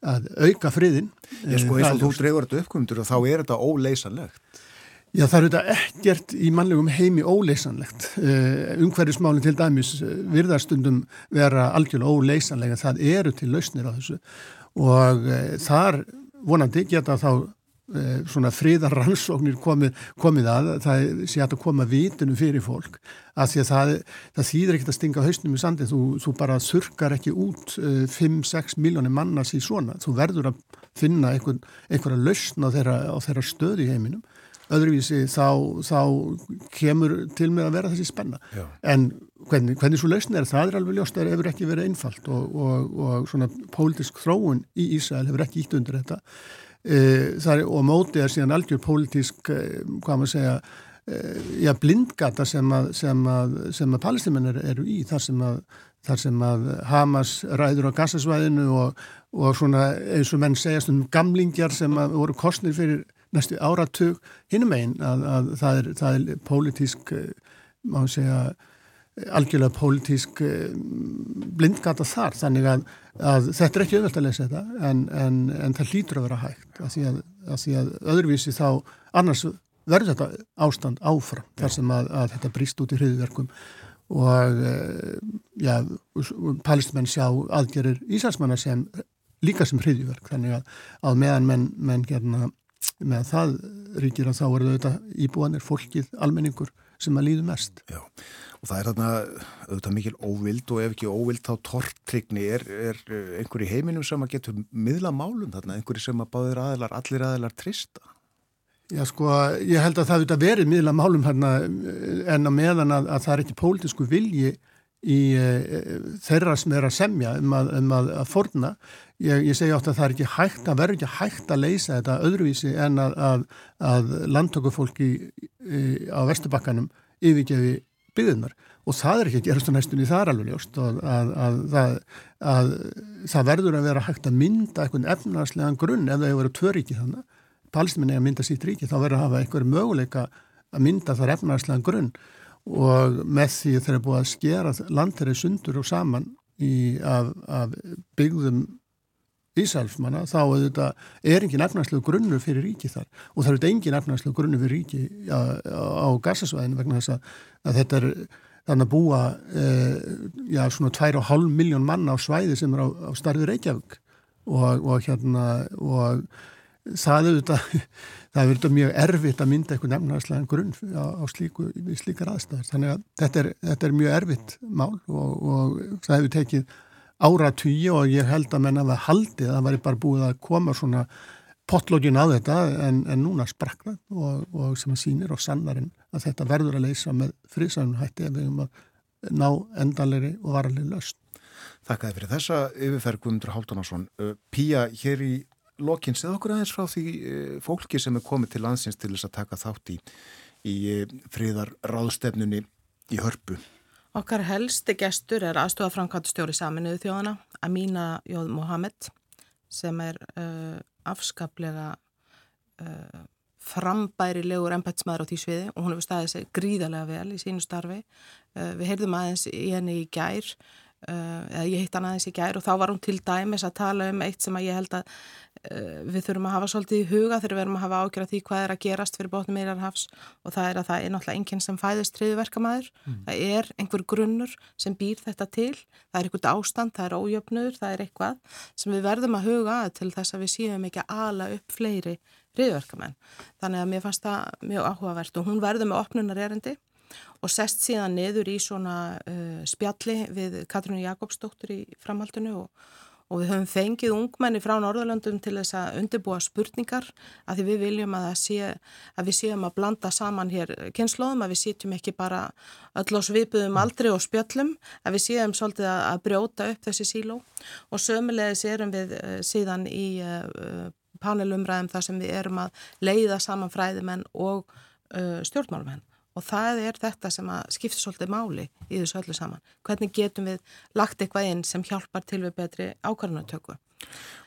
að auka friðin. Já sko eins og þú drefur þetta uppkomundur og þá er þetta óleysanlegt. Já það er þetta ekkert í mannlegum heimi óleysanlegt. Uh, Umhverjusmálinn til dæmis virðarstundum vera algjörlega óleysanlega. Það eru til lausnir á þessu og uh, þar vonandi geta þá Eh, svona fríðarrannsóknir komið, komið að það sé að koma vitinu fyrir fólk að því að það, það þýðir ekkert að stinga hausnum í sandi, þú, þú bara þurkar ekki út 5-6 uh, miljónir mannas í svona, þú verður að finna einhver, einhverja lausn á þeirra, á þeirra stöð í heiminum. Öðruvísi þá, þá kemur til með að vera þessi spenna. Já. en hvernig, hvernig svo lausn er það er alveg ljóst að það hefur ekki verið einfalt og, og, og svona pólitisk þróun í Ísæl hefur ekki ítt undir þetta Eh, er, og mótið er síðan algjör pólitísk, eh, hvað maður segja eh, já, blindgata sem að, að, að palestinmennir eru í þar sem að, þar sem að Hamas ræður á gassasvæðinu og, og svona eins og menn segjast um gamlingjar sem voru kostnir fyrir næstu áratug hinnum einn að það er, það er pólitísk, má segja algjörlega pólitísk eh, blindgata þar þannig að, að þetta er ekki auðvöld að lesa þetta en, en, en það hlýtur að vera hægt að því að, að, því að öðruvísi þá annars verður þetta ástand áfram þar sem að þetta brýst út í hriðverkum og eh, já, palestmenn sjá aðgerir Íslandsmanna sem líka sem hriðverk þannig að meðan menn, menn gerna með það ríkir að þá eru þetta íbúanir, fólkið, almenningur sem að líðu mest. Já, og það er þarna auðvitað mikil óvild og ef ekki óvild þá tortrykni er, er einhver í heiminum sem að getur miðla málum þarna, einhverju sem að báðir aðilar, allir aðilar trista. Já sko, ég held að það auðvitað verið miðla málum hérna en á meðan að, að það er ekki pólitísku vilji í e, þeirra sem er að semja um að, um að, að forna ég, ég segi átt að það er ekki hægt að verður ekki hægt að leysa þetta öðruvísi en að, landtökufólki á Vesturbakkanum yfirgefi byggðunar og það er ekki að gerast á næstunni það er alveg ljóst og það, það verður að vera hægt að mynda eitthvað efnarslegan grunn ef það hefur verið tvöríki þannig palstinni að mynda sitt ríki þá verður að hafa einhverju möguleika að mynda þar efnarslegan grunn. Og með því þeir eru búið að skera landherri sundur og saman í, af, af byggðum Ísælfsmanna þá þetta, er engin efnarslegu grunnu fyrir ríki þar og það er engin efnarslegu grunnu fyrir ríki á, á, gassasvæðinu vegna þess að, þetta er þannig að búa e, já, svona 2,5 miljón manna á svæði sem er á, á starfi Reykjavík og, og hérna og það er þetta (laughs) það er verið mjög erfitt að mynda eitthvað nefnarslega grunn á, á slíku, slíkar aðstæðar. Þannig að þetta er, þetta er mjög erfitt mál og, og það hefur tekið ára tugi og ég held að menna að haldið að það væri bara búið að koma svona potlógin á þetta en, en núna sprakna og, og sem að sínir og sannarinn að þetta verður að leysa með friðsænum hætti ef við höfum að ná endanleiri og varalegi löst. Þakkaði fyrir þessa yfirferð Guðmundur Háldunarsson. Pía, hér í lokin segð okkur aðeins frá því eh, fólki sem er komið til landsins til þess að taka þátt í, í eh, fríðar ráðstefnunni í hörpu. Okkar helsti gestur er aðstofa framkvæmstjóri saminuðu þjóðana, Amina Jóð Mohamed, sem er uh, afskaplega uh, frambærilegur ennbætsmaður á því sviði og hún hefur staðið sig gríðarlega vel í sínu starfi. Uh, við heyrðum aðeins í henni í gær eða ég hitt hann aðeins í gær og þá var hún til dæmis að tala um eitt sem að ég held að uh, við þurfum að hafa svolítið í huga þegar við erum að hafa ágjörða því hvað er að gerast fyrir bóttum meirarhafs og það er að það er náttúrulega enginn sem fæðist triðverkamæður, mm. það er einhver grunnur sem býr þetta til, það er einhvert ástand, það er ójöfnur, það er eitthvað sem við verðum að huga til þess að við séum ekki að ala upp fleiri triðverkamenn, þannig að mér fannst það mjög áhugavert og hún verður með opnunar erindi og sest síðan niður í svona uh, spjalli við Katrínu Jakobsdóttur í framhaldinu og, og við höfum fengið ungmenni frá Norðurlandum til þess að undirbúa spurningar að því við viljum að, sé, að við séum að blanda saman hér kynnslóðum, að við sítjum ekki bara öll á svipuðum aldri og spjallum, að við séum svolítið að, að brjóta upp þessi síló. Og sömulegis erum við uh, síðan í uh, panelumræðum þar sem við erum að leiða saman fræðimenn og uh, stjórnmálmenn og það er þetta sem að skipta svolítið máli í þessu öllu saman. Hvernig getum við lagt eitthvað inn sem hjálpar til við betri ákvarðanatöku.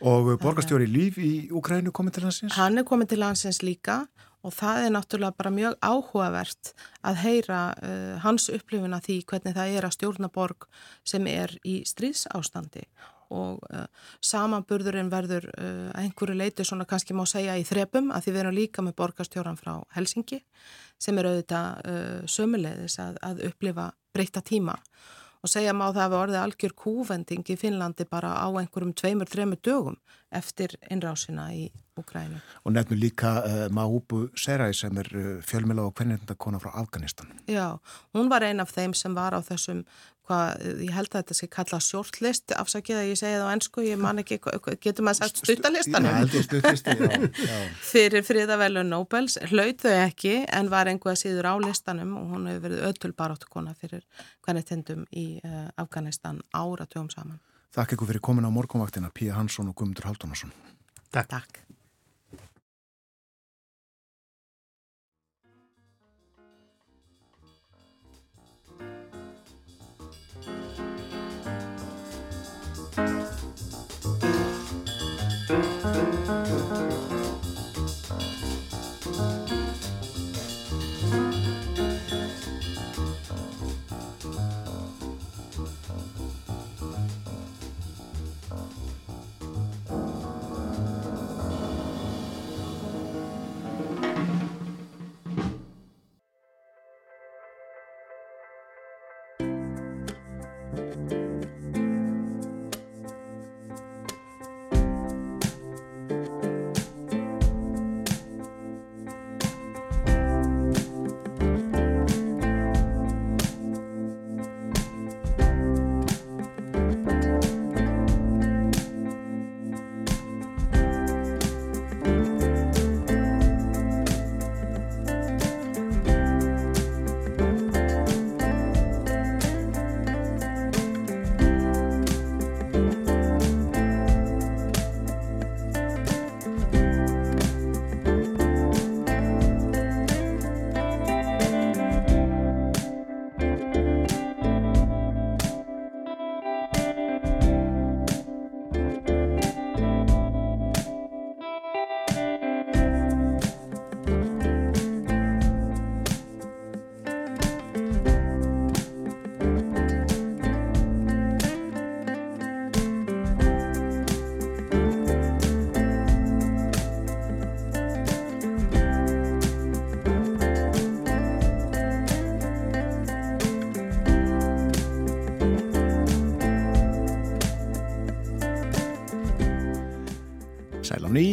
Og borgarstjóri Líf í Ukrænu komið til hansins? Hann er komið til hansins líka og það er náttúrulega bara mjög áhugavert að heyra uh, hans upplifuna því hvernig það er að stjórna borg sem er í stríðsástandi og uh, samanburðurinn verður uh, einhverju leiti svona kannski má segja í þrepum að því við erum líka með borgarstjóran frá Helsingi sem er auðvitað uh, sömulegðis að, að upplifa breyta tíma og segja má það að við orðið algjör kúvending í Finnlandi bara á einhverjum tveimur, þreimur dögum eftir innrásina í Ukrænu. Og nefnum líka uh, Mahubu Serai sem er uh, fjölmjöla og hvernindakona frá Afganistan. Já, hún var ein af þeim sem var á þessum hvað, ég held að þetta sé kalla shortlist, afsakið að ég segi það á ennsku, ég man ekki, getur maður sagt stuttalistanum? Já. (laughs) Fyrir friðavelu Nobels, hlaut þau ekki en var einhvað síður á listanum og hún hefur verið öll barátukona fyrir hvernig tindum í uh, Afganistan áratugum saman. Þakk ykkur fyrir komin á morgunvaktina, Píja Hansson og Guðmundur Haldunarsson. Takk. Takk.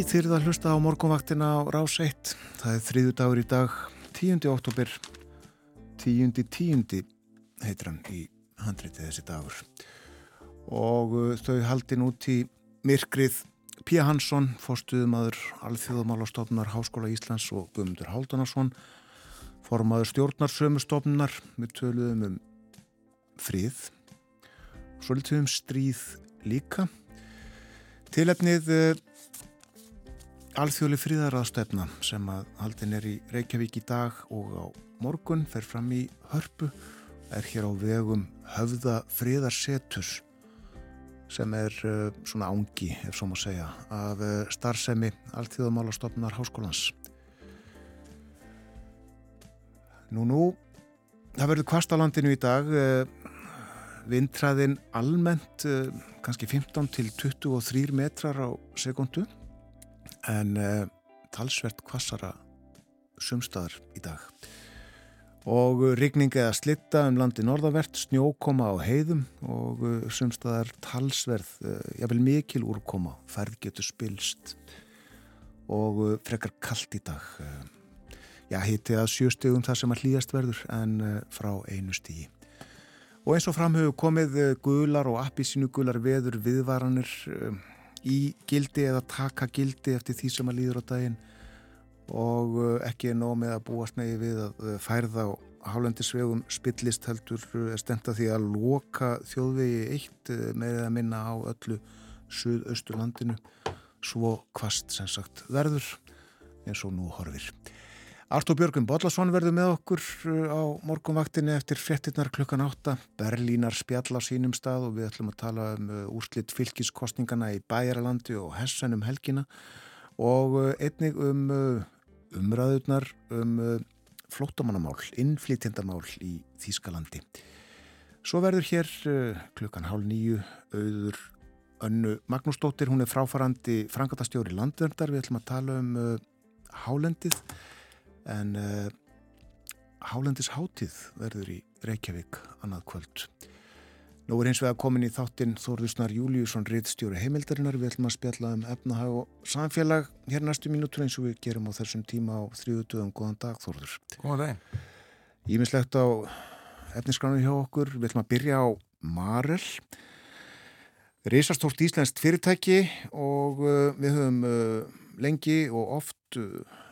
Þyrða að hlusta á morgunvaktina á Rás 1. Það er þriðu dagur í dag, 10. oktober, 10. 10. heitir hann í handriti þessi dagur. Og uh, þau haldin út í myrkrið Pía Hansson, fórstuðumadur Alþjóðamálastofnar Háskóla Íslands og Guðmundur Háldunarsson, formaður stjórnarsömustofnar með töluðum um frið, svolítið um stríð líka. Tilefnið Alþjóðli fríðaraðstefna sem að haldin er í Reykjavík í dag og á morgun fer fram í hörpu er hér á vegum höfða fríðarsetus sem er uh, svona ángi, ef svo má segja, af uh, starfsemi Alþjóðamálastofnar Háskólans. Nú, nú, það verður kvastalandinu í dag, uh, vindræðin almennt kannski 15 til 23 metrar á sekundu en uh, talsvert kvassara sumstaðar í dag. Og rigning eða slitta um landi norðavert, snjókoma á heiðum og uh, sumstaðar talsverð, uh, jável mikil úrkoma. Færð getur spilst og frekar kallt í dag. Já, hitti að sjöstegum þar sem að hlýjast verður en frá einu stígi og eins og framhauðu komið gular og appisínu gular veður viðvaranir í gildi eða taka gildi eftir því sem að líður á daginn og uh, ekki er nóg með að búast negi við að uh, færða á hálendisvegum spillist heldur uh, stenda því að loka þjóðvegi eitt með að minna á öllu suðausturlandinu svo kvast sem sagt verður eins og nú horfir. Artur Björgun Bodlasson verður með okkur uh, á morgunvaktinni eftir frettinnar klukkan átta. Berlínar spjall á sínum stað og við ætlum að tala um uh, úrslitt fylgiskostningana í Bæjaralandi og Hessan um helgina og uh, einnig um umræðurnar um flótamannamál, innflýtjandamál í Þýskalandi. Svo verður hér klukkan hálf nýju auður önnu Magnúsdóttir, hún er fráfarandi frangatastjóri landverndar, við ætlum að tala um hálendið en uh, Hálendis Hátíð verður í Reykjavík annað kvöld. Nú er eins vega komin í þáttinn Þórðusnar Júliusson, rittstjóri heimildarinnar. Við ætlum að spjalla um efnahag og samfélag hér næstu mínútur eins og við gerum á þessum tíma á þrjúðutöðum. Góðan dag Þórður. Góðan dag. Ímislegt á efniskránu hjá okkur. Við ætlum að byrja á Marel. Reysastórt íslenskt fyrirtæki og uh, við höfum uh, lengi og oft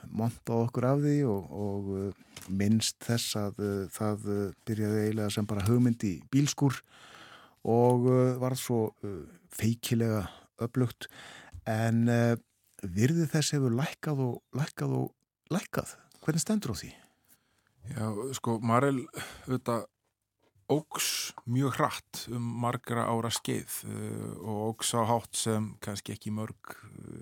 uh, montað okkur af því og, og uh, minnst þess að uh, það byrjaði eiginlega sem bara hugmynd í bílskur og var svo feikilega upplugt en virði þess hefur lækkað og lækkað og lækkað. Hvernig stendur á því? Já, sko, Marel auðvitað ógs mjög hratt um margra ára skeið og ógs á hátt sem kannski ekki mörg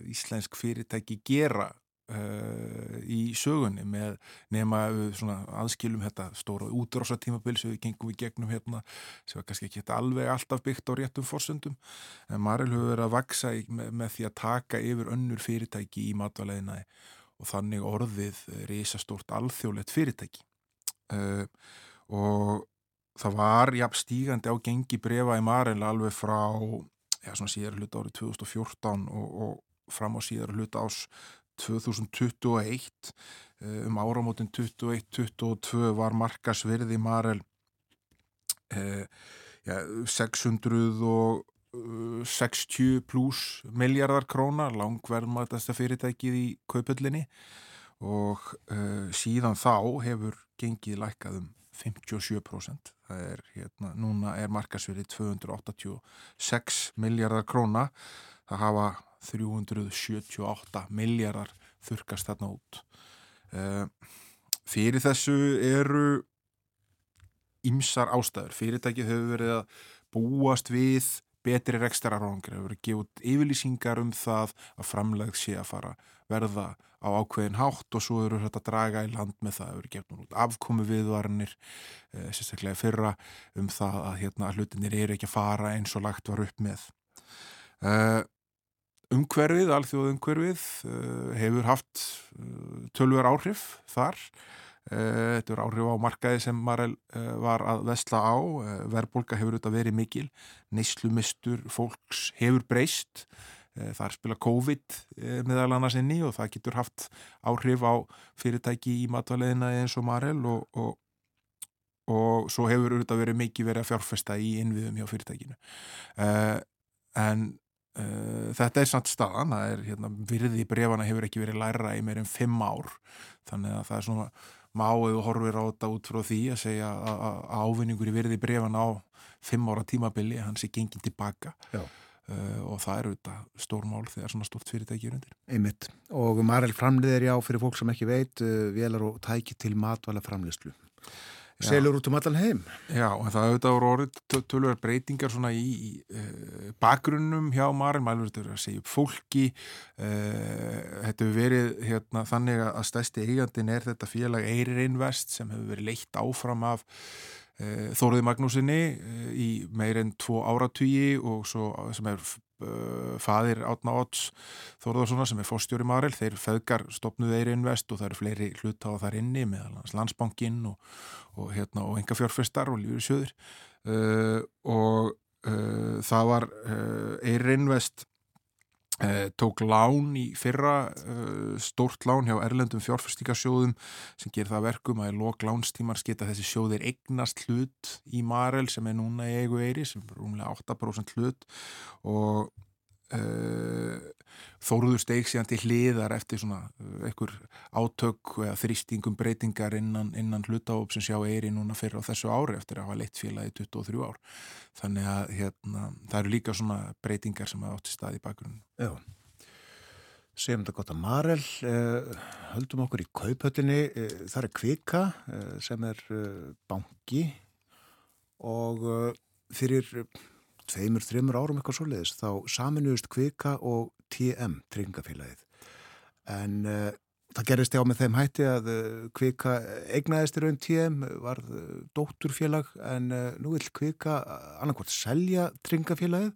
íslensk fyrirtæki gera uh, í sögunni með nema aðskilum þetta stóra útrása tímabil sem við gengum í gegnum hérna sem var kannski ekki alveg alltaf byggt á réttum fórsöndum en Maril hefur verið að vaksa með, með því að taka yfir önnur fyrirtæki í matvalegina og þannig orðið reysastórt alþjóðlegt fyrirtæki. Uh, og það var jafn stígandi á gengi brefa í Marel alveg frá já, síðar hluta árið 2014 og, og fram á síðar hluta ás 2021 um áramótin 21-22 var markasverði Marel eh, ja, 600 og 60 pluss miljardar króna, langverðmatasta fyrirtækið í kaupöllinni og uh, síðan þá hefur gengið lækkað um 57%. Það er hérna, núna er markasverið 286 miljardar króna. Það hafa 378 miljardar þurkast þarna út. Uh, fyrir þessu eru ymsar ástæður. Fyrirtækið hefur verið að búast við betri rekstararángri, hefur verið gefið yfirlýsingar um það að framlegð sé að fara verða á ákveðin hátt og svo eru þetta að draga í land með það, hefur gefið út afkomi viðvarnir, eh, sérstaklega fyrra um það að hérna, hlutinir eru ekki að fara eins og lagt var upp með. Uh, umhverfið, alþjóð umhverfið, uh, hefur haft uh, tölver áhrif þar Eh, þetta er áhrif á markaði sem Marel eh, var að vesla á. Eh, Verbolga hefur auðvitað verið mikil. Neyslumistur fólks hefur breyst. Það er spila COVID meðal annars inni og það getur haft áhrif á fyrirtæki í matvæleðina eins og Marel og, og, og svo hefur auðvitað verið mikið verið að fjárfesta í innviðum hjá fyrirtækinu. En Uh, þetta er samt staðan, það er hérna, virði í brefana hefur ekki verið læra í meirinn fimm ár, þannig að það er svona má eða horfir á þetta út frá því að segja að ávinningur í virði brefan á fimm ára tímabili hans er gengið tilbaka. Uh, og það eru þetta stórmál þegar svona stort fyrirtæki er undir. Einmitt. Og Marel framliðir já fyrir fólk sem ekki veit uh, velar og tæki til matvala framliðslu selur út um allan heim. Já, það auðvitað voru orðið tölver breytingar svona í, í uh, bakgrunnum hjá Marel, mælur þetta að segja upp fólki. Uh, þetta hefur verið hérna, þannig að stæsti eigandin er þetta félag Eirir Invest sem hefur verið leitt áfram af uh, Þóruði Magnúsinni í meirinn tvo áratvíi og svo sem er uh, fadir Átna Óts Þóruðarssona sem er fórstjóri Marel, þeir feðgar stopnuð Eirir Invest og það eru fleiri hlut á þar inni meðal landsbankin og og, hérna, og enga fjárfestar og lífur sjöður uh, og uh, það var uh, Eirinvest uh, tók lán í fyrra uh, stórt lán hjá Erlendum fjárfestingasjóðum sem ger það verkum að í lok lánstímar skita þessi sjóðir eignast hlut í Marel sem er núna í eigu eiri sem er rúmlega 8% hlut. Og þóruður steik síðan til hliðar eftir svona uh, einhver átök eða þrýstingum breytingar innan, innan hlutáop sem sjá eiri núna fyrir á þessu ári eftir að hafa leitt félagi 23 ár. Þannig að hérna, það eru líka svona breytingar sem hafa átt í stað í bakgrunum Já, segjum þetta gott að Marel uh, höldum okkur í kaupöldinni það er Kvika sem er banki. Og fyrir tveimur, þreimur árum eitthvað svo leiðist þá saminuðist Kvika og TM, Tryggingafélagið. En uh, það gerist já með þeim hætti að uh, Kvika eignaðist í raun TM, var uh, dótturfélag en nú vil Kvika annarkvárt selja Tryggingafélagið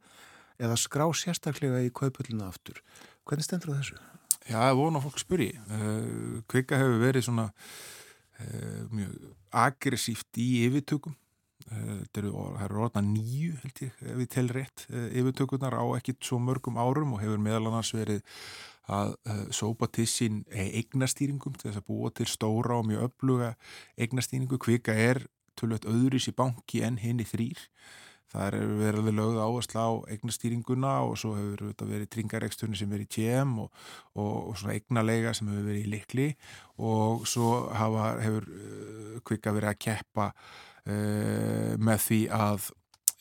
eða skrá sérstaklega í kaupullinu aftur. Hvernig stendur það þessu? Já, það vona fólk spyrji. Kvika hefur verið svona mjög aggressíft í yfirtökum það eru orðna nýju held ég, ef við tel rétt eh, yfirtökurnar á ekkit svo mörgum árum og hefur meðal annars verið að uh, sópa til sín eignastýringum til þess að búa til stóra og mjög öfluga eignastýringu. Kvika er tölvöld öðris í banki en hinn í þrýr það er verið lögð áherslu á eignastýringuna og svo hefur þetta verið tringareksturni sem verið í TM og, og, og svona eignalega sem hefur verið í likli og svo hafa, hefur uh, kvika verið að keppa með því að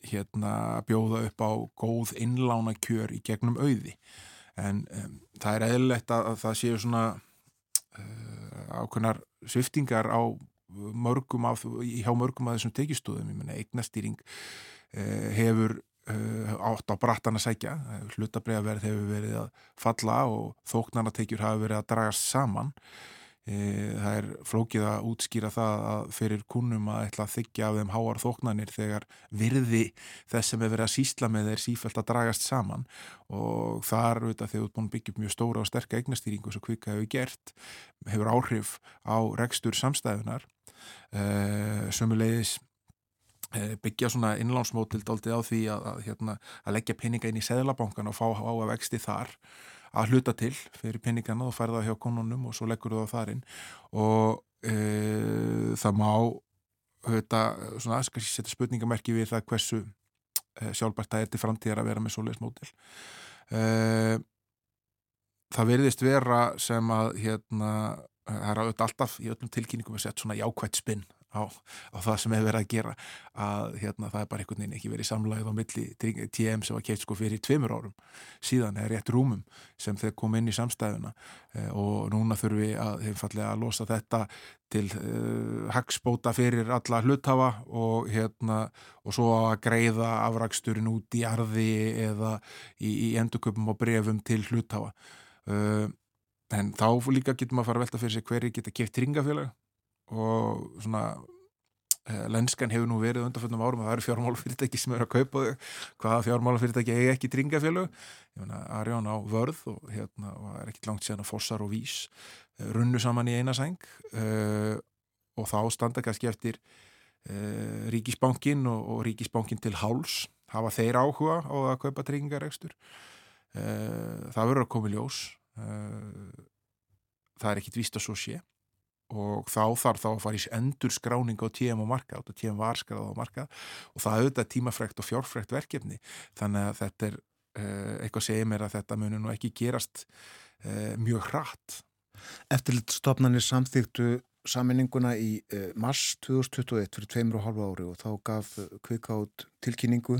hérna, bjóða upp á góð innlána kjör í gegnum auði. En um, það er eðlilegt að, að það séu svona uh, ákveðnar sviftingar á mörgum af, hjá mörgum af þessum tekistóðum, ég menna eignastýring uh, hefur átt á brattan að sækja, hlutabræðaverð hefur verið að falla og þóknarnatekjur hafi verið að dragast saman það er flókið að útskýra það að fyrir kunnum að ætla að þykja af þeim háar þóknanir þegar virði þess sem er verið að sísla með þeir sífælt að dragast saman. Og þar auðvitað þegar þú búin að byggja upp mjög stóra og sterka eignastýringu sem Kvika hefur gert hefur áhrif á rekstur samstæðunar e, sömulegis eh, byggja svona innlánsmótil dáltið á því að, að, hérna, að leggja peninga inn í seðlabankan og fá á að vexti þar að hluta til fyrir peningana og færða hjá konunum og svo leggur það þar inn. Og e, það má þetta, svona, kannski setja spurningamerki við það hversu e, sjálfbært það er til framtíðar að vera með svoleiðsmótil e, það verðist vera sem að hérna, það er alltaf í öllum tilkynningum að setja svona jákvægt spinn á, á það sem hefur verið að gera að hérna, það er bara einhvern veginn ekki verið samlæð á milli TM sem var keitt sko fyrir tveimur árum. Síðan er rétt rúmum sem þeir kom inn í samstæðuna eh, og núna þurfum við að að losa þetta til uh, hagsbóta fyrir alla hluthafa og hérna og svo að greiða afraksturinn út í arði eða í, í endurköpum og brefum til hluthafa. Uh, en þá líka getum að fara að velta fyrir sig hverju geta keft ringafélag og svona eh, lenskan hefur nú verið undanfjöndum árum að það eru fjármálafyrirtæki sem eru að kaupa þau. Hvaða fjármálafyrirtæki eigi ekki dringafélög ég meina Arjón á vörð og hérna og er ekki langt síðan að fossar og vís eh, runnu saman í eina sæng uh, og þá standa kannski eftir uh, Ríkisbankin og, og Ríkisbankin til háls. Hafa þeir áhuga á að kaupa dringaregstur uh, það verður að koma í ljós. Það er ekkit víst að svo sé og þá þarf þá að fara í endur skráning á TM og marka, og TM var skráð á marka og það auðvitað tímafrekt og fjárfrekt verkefni, þannig að þetta er eh, eitthvað segir mér að þetta munir nú ekki gerast eh, mjög hratt. Eftirlitstofnarnir samþýttu saminninguna í eh, mars 2021 fyrir tveimur og halva ári og þá gaf kvikátt tilkynningu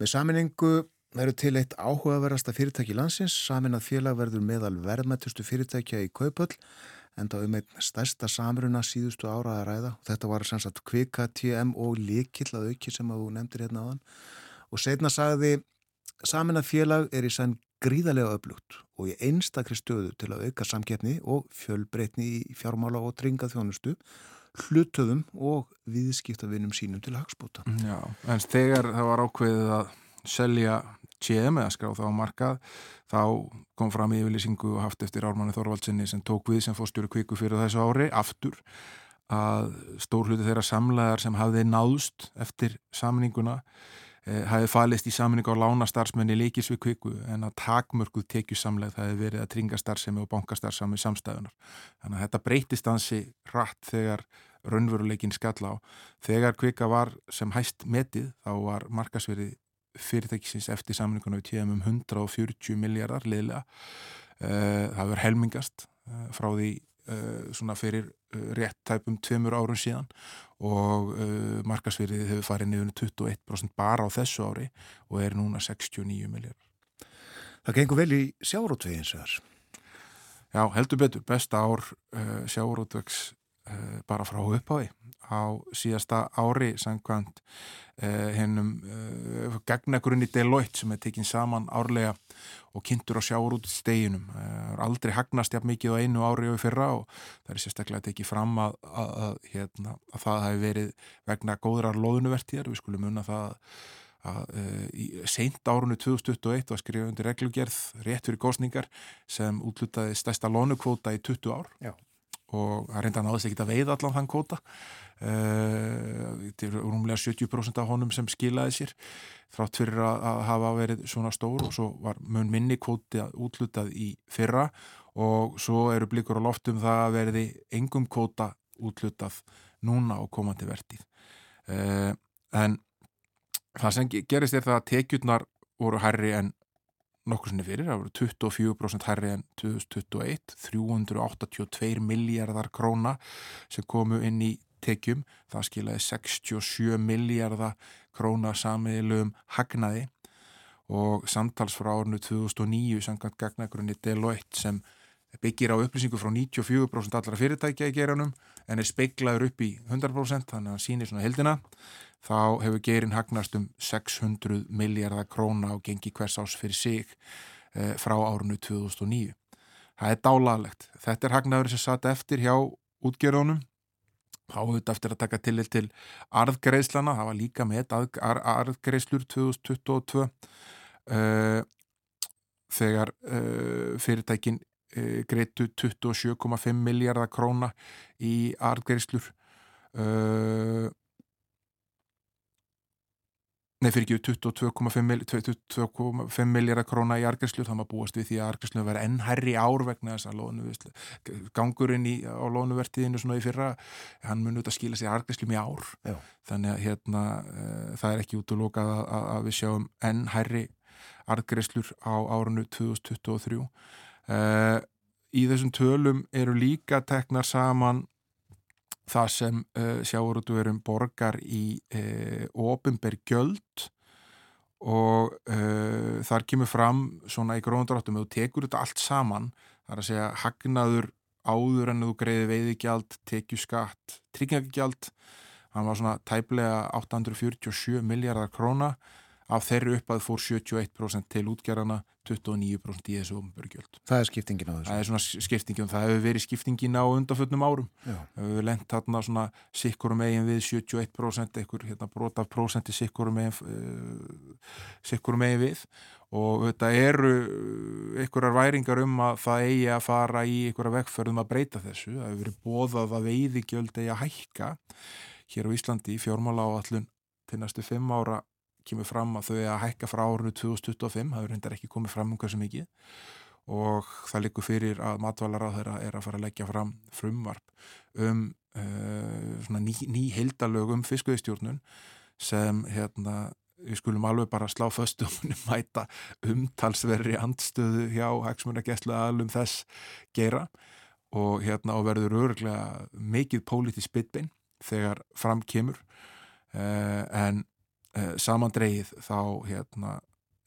með saminningu veru til eitt áhugaverasta fyrirtæki landsins, samin að félag verður meðal verðmættustu fyrirtækja í kaupöll enda um einn stærsta samruna síðustu ára að ræða og þetta var sem sagt kvika, TM og líkill að auki sem að þú nefndir hérna á þann og setna sagði samin að félag er í sann gríðarlega öflugt og í einstakri stöðu til að auka samkeppni og fjölbreytni í fjármála og dringað þjónustu hlutöðum og viðskiptavinnum sínum til hagspóta. Já, en þegar það var ákveðið að selja TM eða skrá þá markað þá kom fram yfirlýsingu og haft eftir Ármanni Þorvaldsinni sem tók við sem fórstjóru kviku fyrir þessu ári aftur að stór hluti þeirra samlegar sem hafði náðust eftir samninguna eh, hafði falist í samningu á lánastarfsmenni líkis við kviku en að takmörguð tekjusamleg það hefði verið að tringa starfsemi og bankastarfsemi samstæðunar. Þannig að þetta breytist ansi rætt þegar raunveruleikin skalla á. Þegar kvika var sem hæst metið þá var markasverið fyrirtækisins eftir samlinguna við tíðum um 140 miljardar liðlega. Eh, það verður helmingast eh, frá því eh, svona fyrir rétt tæpum tveimur árum síðan. Og markasverðið hefur farið niður 21% bara á þessu ári og er núna 69 miljardar Það gengur vel í sjárótvegins Já, heldur betur, besta ár uh, sjárótvegs bara frá upphafi á síðasta ári sangkvæmt eh, hennum eh, gegnagrunni Deloitte sem er tekinn saman árlega og kynntur á sjáur út steginum. Það eh, er aldrei hagnast jafn mikið á einu ári og fyrra og það er sérstaklega tekið fram að, að, að, hérna, að það hefur verið vegna góðrar loðunuvertíðar. Við skulum unna það að uh, seint árunni 2021 var skrifað undir reglugerð rétt fyrir góðsningar sem útlutaði stærsta lónukvóta í 20 ár Já. Og það reynda náðist ekki að veiða allan þann kvóta. Þetta er rúmlega 70% af honum sem skilaði sér þrátt fyrir að, hafa verið svona stór og svo var mun minni kvóti útlutað í fyrra og svo eru blikur á loftum það að verði engum kvóta útlutað núna á komandi vertið uh, en það sem gerist er það að tekjurnar voru herri en nokkur sinni fyrir, það voru 24% herri en 2021, 382 miljardar króna sem komu inn í tekjum, það skilaði 67 miljardar króna samiðilum hagnaði. Og samtals frá árinu 2009 samkvæmt gagnagrunni Deloitte sem byggir á upplýsingu frá 94% allra fyrirtækja í geranum en er speiglaður upp í 100% þannig að hann sýnir svona heldina þá hefur gerin hagnast um 600 miljardar króna og gengi hvers ás fyrir sig eh, frá árinu 2009. Það er dálalegt. Þetta er hagnaður sem satt eftir hjá útgerðunum áhugt eftir að taka til til arðgreislana, það var líka með arðgreislur 2022 uh, þegar uh, fyrirtækin greitu 27,5 miljardar króna í arðgreislur uh, nei fyrir ekki 22,5 miljardar króna í argræslu, þá maður búast við því að argræslu verði enn herri ár vegna þess að lónu, gangurinn í, á lónuvertiðinu svona í fyrra, hann mun auðvitað skila sér argræslu mjög ár, Já. þannig að hérna, uh, það er ekki út og lókað að, að við sjáum enn herri argræslur á árunnu 2023 uh, í þessum tölum eru líka teknar saman það sem uh, sjáurútuverum borgar í uh, ofinberg gjöld og þar kemur fram svona í gróðandráttum og tekur þetta allt saman þar að segja hagnaður áður en þú greiði veiðigjald, tekjuskatt tryggjagjald hann var svona tæplega 847 miljardar króna af þeirri upp að fór 71% til útgerðana 29% í þessu umbergjöld. Það er skiptingin á þessu. Það er svona skiptingin það hefur verið skiptingin á undanfötnum árum. Já. Það hefur lengt þarna svona sikkurum eigin við 71% ekkur hérna brot af prósenti sikkurum eigin uh, sikkurum eigin við og þetta eru einhverjar væringar um að það eigi að fara í einhverja vegferðum að breyta þessu. Það hefur verið bóðað að veiðigjöld eigi að hækka hér á Íslandi í fjármála áallun til næstu fimm ára kemur fram að þau að hækka frá árunnu 2025, það er reyndar ekki komið fram um hversu mikið. Og það likur fyrir að matvalar á þeirra er að fara að leggja fram frumvarp um uh, ný, ný heildalög um fiskveistjórnun sem hérna við skulum alveg bara slá föstu um mæta umtalsverri andstöðu hjá hagsmunargæslu aðlum þess gera. Og hérna og verður öruglega mikið pólitísk bitbein þegar fram kemur. Uh, en uh, samandreið þá hérna,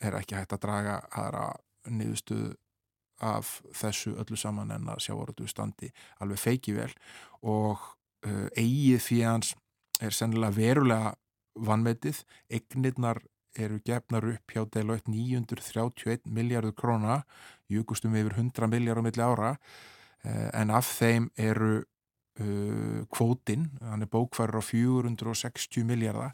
er ekki hægt að draga aðra niðurstuðu af þessu öllu saman en að sjávarötu standi alveg feiki vel og uh, eigið fyrir hans er sennilega verulega vannmetið, eignirnar eru gefnar upp hjá Deloitte 931 miljardur króna júkustum yfir 100 miljardar milli ára uh, en af þeim eru uh, kvótin, hann er bókfæður á 460 miljardar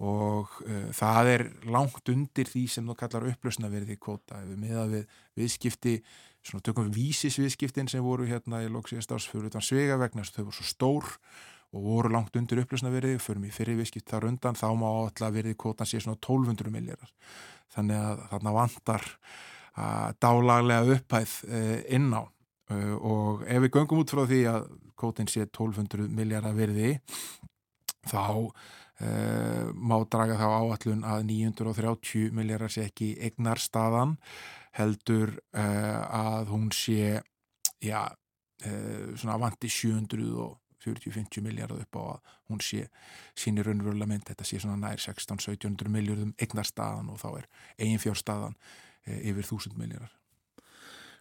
og uh, það er langt undir því sem þú kallar upplösnaverði kvóta. Ef við miða við viðskipti svona tökum við vísisviðskiptin sem voru hérna í lóksíðast ásfjörðu utan svega vegna þau voru svo stór og voru langt undir upplösnaverði förum í fyrir viðskipt þar undan þá má alltaf verði kvótan sé svona 1200 miljardar þannig að þarna vantar að dálaglega upphæð uh, inn á. Uh, og ef við göngum út frá því að kvótin sé 1200 miljardar verði þá Uh, má draga þá áallun að 930 miljardar sé ekki egnar staðan heldur uh, að hún sé já, uh, svona avanti 740-50 miljardar upp á að hún sé sínir raunverulega mynd, þetta sé svona nær 16-1700 miljardum egnar staðan og þá er eigin fjár staðan yfir 1000 miljardar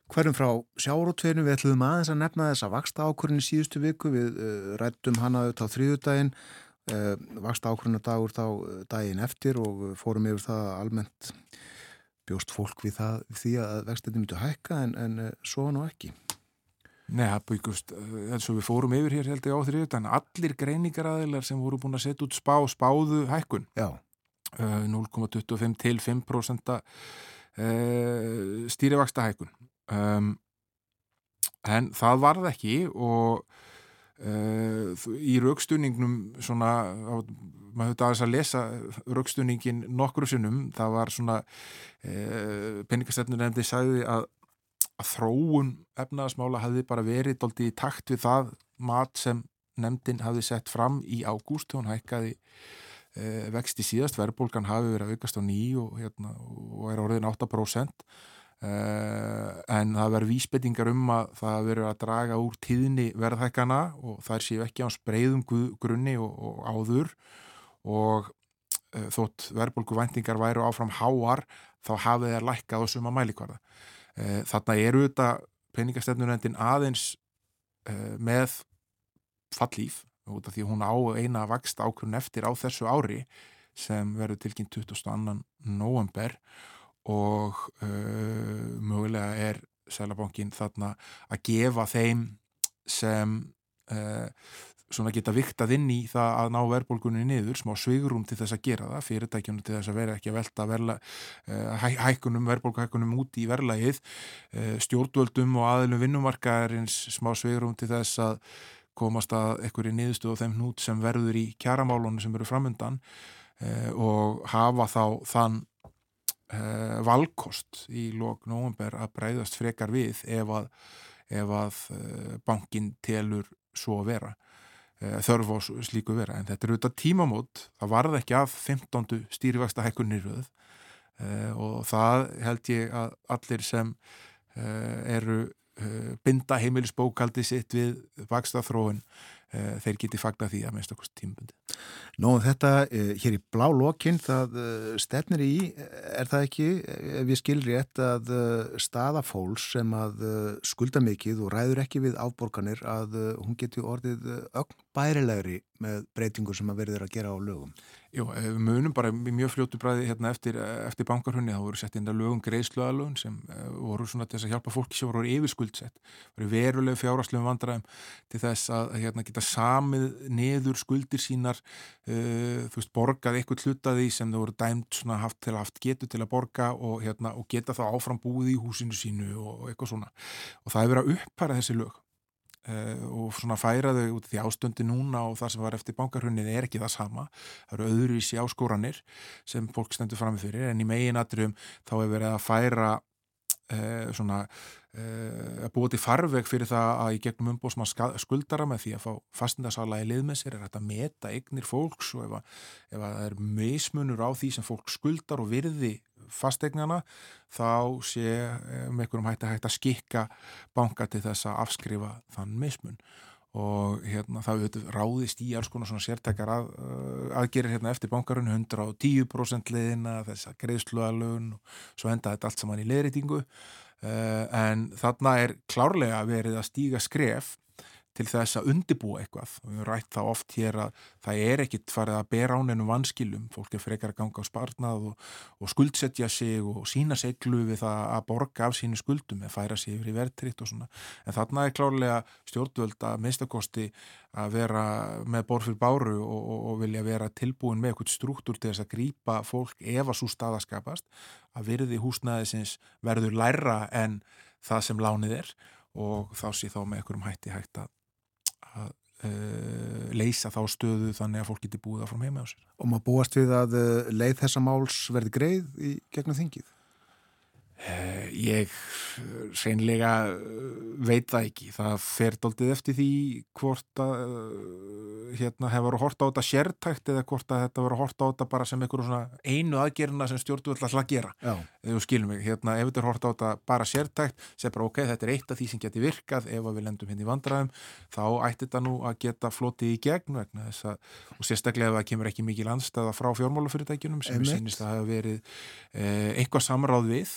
Hverjum frá sjárótveinu við ætlum aðeins að nefna þess að vaksta ákvörðin í síðustu viku. Við rættum hana auðvitað á þrýðudaginn vaksta ákveðna dagur þá daginn eftir og fórum yfir það almennt bjóst fólk við, það, við því að vextinni myndi hækka en, en uh, svo nú ekki. Nei, það byggust, eins og við fórum yfir hér held ég á þrjöðan, allir greiningaræðilar sem voru búin að setja út spá, spáðu hækkun. Uh, 0,25 til 5% stýrivaksta hækkun en það varð ekki og í raukstunningnum svona, maður höfði aðeins að lesa raukstuningin nokkru sinnum. Það var svona uh, peningastefnur nefndi sagði að, að þróun efnaðasmála hefði bara verið doldi í takt við það mat sem nefndin hafði sett fram í ágúst. Hún hækkaði uh, vext í síðast, verðbólgan hafi verið að aukast á ný og, hérna, og er orðin 8% Uh, en það verður vísbendingar um að það verður að draga úr tíðni verðhækana og það séu ekki á spreiðum grunni og, og áður og uh, þótt verðbólgu væntingar væru áfram háar þá hafið þeir lækkað á suma mælikvarða uh, þarna eru þetta peningastefnunendin aðeins með fallíf út af því hún á eina vakst ákvörn eftir á þessu ári sem verður tilkynnt 22. november og uh, mögulega er Sælabankin þarna að gefa þeim sem uh, svona geta viktað inn í það að ná verðbólgunni niður, smá svigrum til þess að gera það, fyrirtækjunum til þess að vera ekki að velta verla, uh, hæ, hækkunum, verðbólguhækkunum út í verlaið, stjórnvöldum og aðlum vinnumarkaðarins smá svigrum til þess að komast að ekkur í niðurstu og þeim hnút sem verður í kjaramálunum sem eru framöndan uh, og hafa þá þann uh, valkost í lók nógumber að breyðast frekar við ef að, ef að bankin telur svo að vera þörf á slíku vera en þetta er auðvitað tímamót það varð ekki að 15. stýrivægsta hækkunni röð og það held ég að allir sem eru binda heimilisbókaldi sitt við vaksta þróun Eh, þeir geti fagna því að minnst okkur tímbundi. Nó þetta eh, hér í blá lokinn það eh, stefnir í, er það ekki ef ég skil rétt að staða fólks sem að skulda mikið og ræður ekki við afborganir að hún geti orðið ögn bærilegri með breytingur sem að verður að gera á lögum? Jú, við munum bara mjög fljótu bræði hérna eftir, eftir bankarhunni, þá voru sett inn að lögum greiðsluðalögun sem voru svona til þess að hjálpa fólki sem voru yfirskuldsett, voru veruleg fjáraslegum vandræðum til þess að hérna, geta samið neður skuldir sínar, uh, þú veist, borgað eitthvað hlutaði sem þau voru dæmt svona haft til að haft getu til að borga og, hérna, og geta þá áfram búið í húsinu sínu og eitthvað svona. Og það er verið að upphæra þessi lög og svona færa þau út því ástöndi núna og það sem var eftir bankarhunnið er ekki það sama. Það eru öðruvísi áskóranir sem fólk stendur fram með fyrir en í megin aðrum þá hefur verið að færa uh, svona uh, að búa til farveg fyrir það að í gegnum umbósmann skuldara með því að fá fastindasala í lið með sér er þetta að meta eignir fólks og ef að, ef að það er meismunur á því sem fólk skuldar og virði fastegnana þá sé með einhverjum hætti hægt að skikka banka til þess að afskrifa þann mismun. Og hérna það auðvitað ráðist í alls konar svona sértækar að, eh, aðgerir hérna eftir bankarun 110% leðina þess að greiðsluðalun og svo enda þetta allt saman í leðritingu eh, en þarna er klárlega verið að stíga skref til þess að undibúa eitthvað. Og við rætt það oft hér að það er ekkit farið að bera án ennum vanskilum. Fólk er frekar að ganga á sparnað og, og skuldsetja sig og sína seglu við það að borga af sínu skuldum eða færa sig yfir í verðtritt og svona. En þarna er klárlega stjórnvöld að minnstakosti að vera með borð fyrir báru og, og, og vilja vera tilbúin með eitthvað struktúr til þess að grýpa fólk ef að svo staðaskapast að virði húsnæðisins verður læra en það sem lánið er og þá sé þá með einhverjum hætti hægt að að uh, leysa þá stöðu þannig að fólk geti búið frá heima á sér. Og maður búast við að uh, leið þessa máls verði greið í gegnum þingið? Uh, ég reynlega veit það ekki. Það fer doldið eftir því hvort að hérna, hefur verið að horta á þetta sértækt eða hvort að þetta verið að horta á þetta bara sem einu aðgerina sem stjórnvöld alltaf að gera. Þú skilum mig, hérna, ef þetta er horta á þetta bara sértækt, sem bara ok, þetta er eitt af því sem geti virkað ef við lendum hérna í vandræðum, þá ætti þetta nú að geta flotið í gegn vegna þess að, og sérstaklega ef það kemur ekki mikið landstæða frá fjármálufyrirtækjunum sem við sínist að hafa verið eh, eitthvað samráð við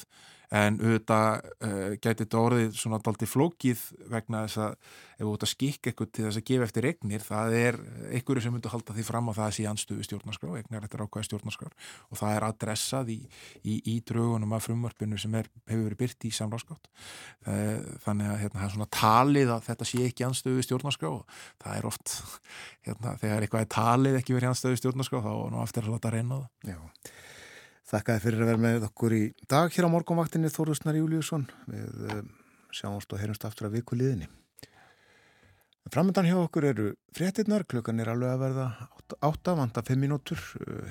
en auðvitað uh, gæti þetta orðið svona daldi flókið vegna þess að ef þú ert að skikka eitthvað til þess að gefa eftir regnir, það er einhverju sem myndur halda því fram að það sé anstöðu stjórnarskrá, egnar þetta er ákvæði stjórnarskrár. Og það er adressað í, í, í draugunum af frumvarpinu sem er, hefur verið byrt í samráðskátt þannig að hérna, svona talið að þetta sé ekki anstöðu stjórnarskrá það er oft, hérna, þegar eitthvað er talið ekki verið anstöðu stjórnarskrá þá Þakkaði fyrir að vera með okkur í dag hér á morgunvaktinni Þóruðsnar Júliusson við uh, sjáumst og heyrumst aftur að viku liðinni. Framöndan hjá okkur eru fréttinnar, klukkan er alveg að verða 8, vanda 5 minútur,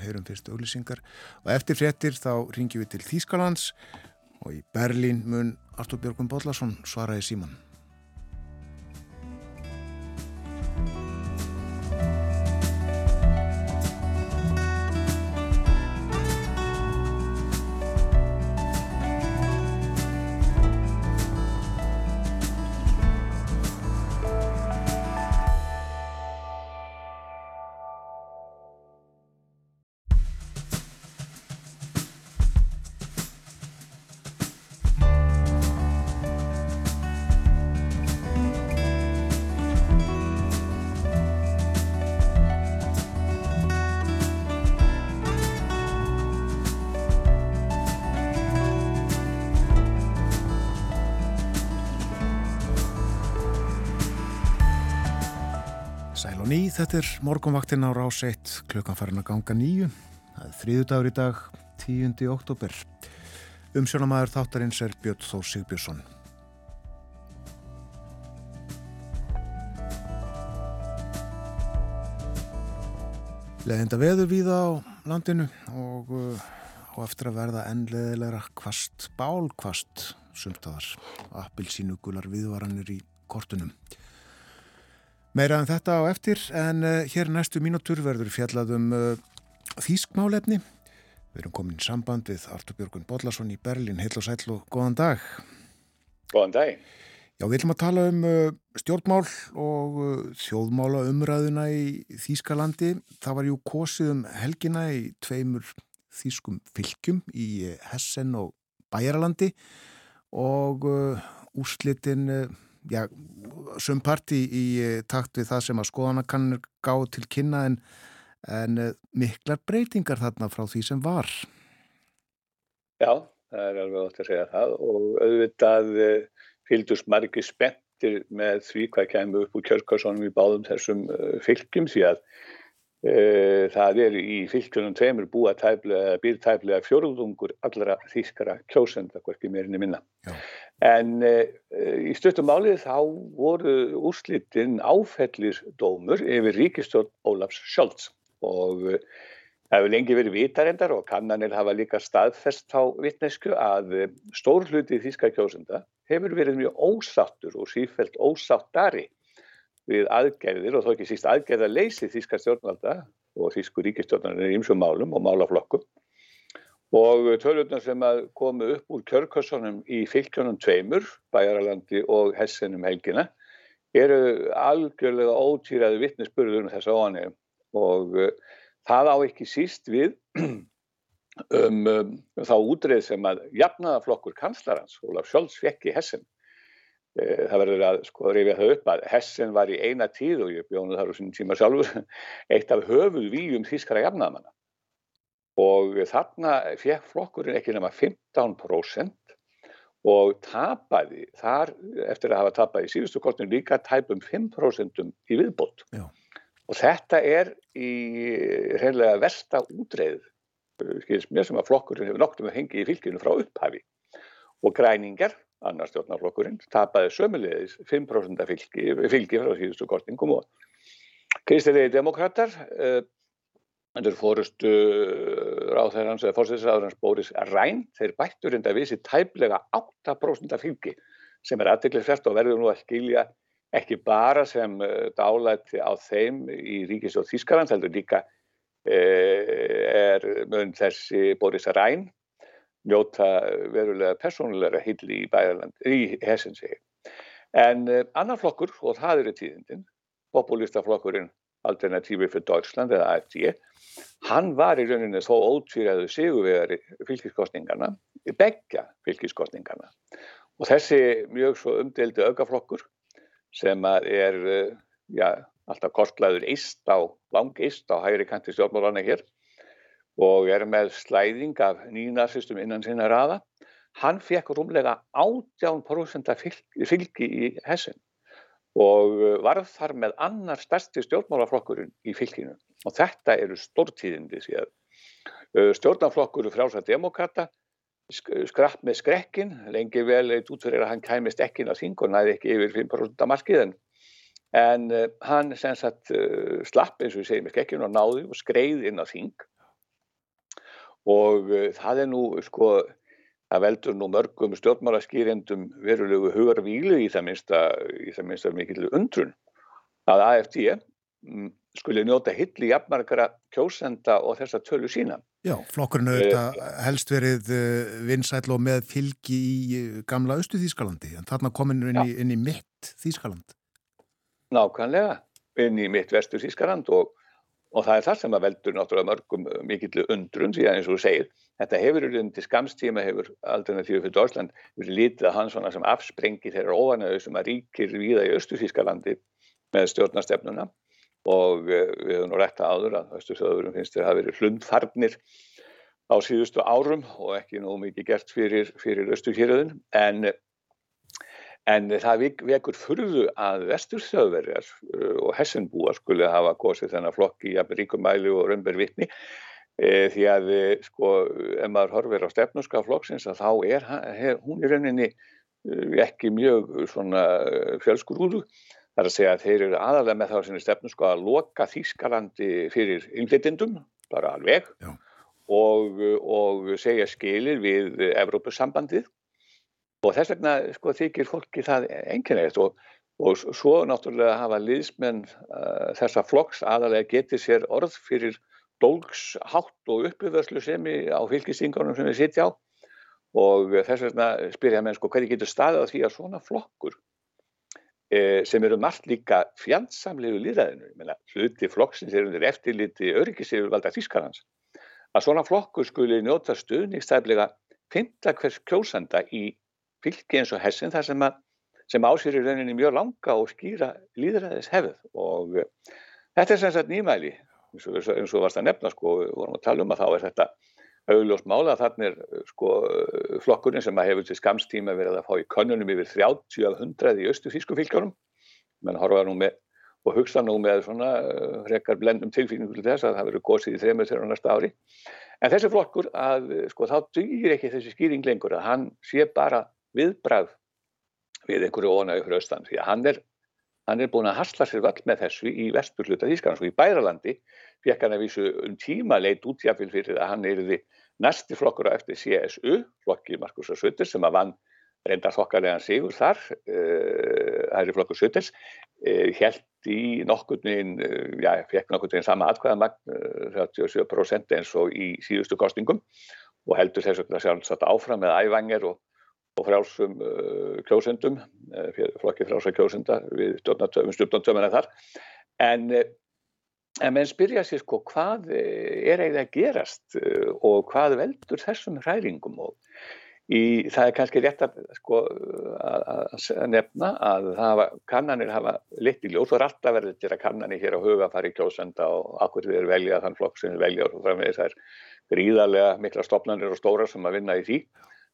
heyrum fyrst auglýsingar og eftir fréttir þá ringjum við til Þýskalands og í Berlín mun Artur Björgum Bodlason svaraði síman. Þetta er morgunvaktin á rás 1 klukkan farin að ganga nýju það er þrýðu dagur í dag 10. oktober umsjónamæður þáttarins er Björn Þór Sigbjörnsson Leðinda veður við á landinu og uh, á eftir að verða ennleðilegra kvast, bálkvast sumtaðar, appilsínugular viðvaranir í kortunum. Meira en þetta á eftir en uh, hér næstu mínútur verður fjallað um uh, þýskmálefni. Við erum komin í samband við Artur Björgun Bodlason í Berlin. Heil og sæl og góðan dag. Góðan dag. Já, við ætlum að tala um uh, stjórnmál og þjóðmála umræðuna í Þýskalandi. Það var jú kosið um helgina í tveimur þýskum fylgjum í Hessen og Bæjaralandi og úrslitin, já, sumparti í takt við það sem að skoðanakannir gáð til kynna en, en miklar breytingar þarna frá því sem var. Já, það er alveg ótt að segja það og auðvitað fylgdust margir spettir með því hvað kemur upp úr kjörkarsonum í báðum þessum fylgjum því að það er í fylgjunum tveimur búa tæflega, býr tæflega fjóruðungur allra þýskara kjósenda, hvorki meirinni minna. Já. En uh, í stuttum álið þá voru úrslitin áfellir dómur yfir ríkistjórn Ólafs Sjálfs og uh, Það hefur lengi verið vitarendar og kannanir hafa líka staðfest á vittnesku að uh, stór hluti þýska kjósenda hefur verið mjög ósáttur og sífælt ósáttari við aðgerðir og þó ekki síst aðgerða leysi þýska stjórnvalda og þýsku ríkistjórnarnir í ymsum málum og málaflokkum og tölunar sem komu upp úr kjörkossunum í fylgjónum tveimur, Bæjaralandi og Hessenum helgina eru algjörlega ótýraði vittnesburður um þessa óanegum og uh, það á ekki síst við (clears throat) um, um þá útreið sem að jafnaðaflokkur kanslarans, Ólaf Scholz, fekk í Hessen. E, það verður að sko reyfja það upp að Hessen var í eina tíð og ég bjónu þar úr sín tíma sjálfur (laughs) eitt af höfuð výjum þýskara jafnaðamanna. Og þarna fekk flokkurinn ekki nema 15% og tapaði þar, eftir að hafa tapað í síðustu kortinu, líka tæpum 5% í viðbót. Já. Og þetta er í reynilega versta útreið skils mér sem að flokkurinn hefur noktum að hengi í fylginu frá upphafi og græningar, annar stjórnarflokkurinn tapaði sömulegis 5% fylgi, fylgi frá síðustu kortingum og kristilegi demokrater uh, Þetta er fórustu ráðherrans eða fórsæðisráðherrans Bóris Ræn, þeir bættur enda við sér tæplega 8% fylgi sem er aðdeklisfært og verður nú að skilja ekki bara sem dálæti á þeim í ríkisjóð Þískarans, heldur líka Eh, er mun þessi Boris Ræn njóta verulega persónulega hilli í bæðarland, í Hessensi. En uh, annar flokkur, og það eru tíðindin, populistaflokkurinn Alternatífi fyrir Deutschland eða AFD, hann var í rauninni þó ótvíraðu sigurvegari fylgiskostningarna, begja fylgiskostningarna. Og þessi mjög svo umdeldi aukaflokkur sem er, uh, já, alltaf kortlaður eist á, lang eist á hægri kanti stjórnmálarna hér og er með slæðing af nýnarsystem innan sinna raða. Hann fekk rúmlega 18% fylgi í hessin og varð þar með annar stærsti stjórnmálaflokkurinn í fylginu og þetta eru stórtíðindi síðan. Stjórnarflokkur frjálsa demokrata skrapp með skrekkin, lengi vel eitt útverðir að hann kæmist ekki inn á þing og næði ekki yfir 5% markiðin en uh, hann sem sagt uh, slapp eins og við segjum ekki ekki og náði og skreið inn á þing og uh, það er nú sko það veldur nú mörgum stjórnmálaskýrendum verulegu hugarvílu í það minnsta, í það minnsta mikil undrun að AFD mm, skulle njóta hill í jafnmarkara kjósenda og þessa tölu sína. Já, flokkurinn auðvitað helst verið vinsæl og með fylgi í gamla Östu Þýskalandi en þarna komin inn inn í mitt Þýskaland. Nákvæmlega. Inn í mitt vestur Þískarand og, og það er það sem að veldur náttúrulega mörgum uh, mikill undrun síðan eins og þú segir. Þetta hefur til skamstíma hefur alternatífið fyrir Dórsland verið lítið að hann svona sem afsprengi þeirra ofanauðu sem að ríkir viða í Östu Þískalandi með stjórnastefnuna og uh, við höfum nú rætta áður að Östu Þjóðurum finnst þeirra að verið hlundfarnir á síðustu árum og ekki nú mikið gert fyrir, fyrir Östu Hjörðun en En það vekur furðu að vesturþjóðverjar uh, og hessenbúar skulle hafa gósið þennan flokki í ríkumæli og römbervittni e, því að eh, sko ef maður horfir á stefnuska flokksins að þá er her, hún í rauninni eh, ekki mjög svona fjölskurúðu. Það er að segja að þeir eru aðalega með þá sinni stefnuska að loka Þýskalandi fyrir innflytindum bara alveg og, og segja skilir við Evrópussambandið og þess vegna sko, þykir fólki það enginlega og, og svo náttúrulega hafa liðsmenn uh, þessa flokks aðalega getið sér orð fyrir dólgshátt og uppöðslu sem á fylgistingunum sem við sitja á. Og þess vegna spyrja mér sko hvernig getur staðið á því að svona flokkur eh, sem eru margt líka fjandsamlegu líðræðinu, hluti flokksins er undir eftirliti öryggisifur valda Þískarhans, að svona flokkur skuli njóta stuðningstæflega 15 hvers kjósanda í fylgi eins og hessin þar sem, sem ásýr í rauninni mjög langa og skýra líðræðis hefð og uh, þetta er sem sagt nýmæli eins og, eins og varst að nefna sko, við vorum að tala um að þá er þetta auðljóst mála þarna er sko flokkurinn sem að hefur til skamstíma verið að fá í könnunum yfir 30 af 100 í östu físku fylgjónum menn horfa nú með og hugsa nú með svona hrekkar blendum tilfýningu til þess að það verður góðsið í þreymur þegar á næsta ári. En þessi flokkur að sko þá dýr ekki þessi skýring lengur að hann sé bara viðbrað við einhverju ónægu fyrir austan því að hann er, hann er búin að hasla sér vall með þessu í vestur hluta Þískanans og í Bæralandi fekk hann að vísu um tíma leit útjafil fyrir að hann er því næsti flokkur á eftir CSU, flokki Markus og Sutter sem að vann reynda þokkarlegan sigur þar, uh, það er flokkur Sutters, uh, held í nokkurnin, uh, já, fekk nokkurnin sama atkvæðamagn, 37% eins og í síðustu kostingum og heldur þess að sjálfsagt áfram með ævanger og og frjálsum uh, kjósendum, uh, flokki frjálsa kjósenda við stjórnartöfum þar. En, uh, en menn spyrja sér sko hvað er eiginlega að gerast og hvað veldur þessum hræringum? Og í, það er kannski rétt að, sko, að, að nefna að hafa, kannanir hafa lit í ljós og alltaf verður til að kannanir hér á huga fari kjósenda og akkur við erum velja þann flokk sem við velja og framvegis. Það er gríðarlega mikla stopnarnir og stóra sem að vinna í því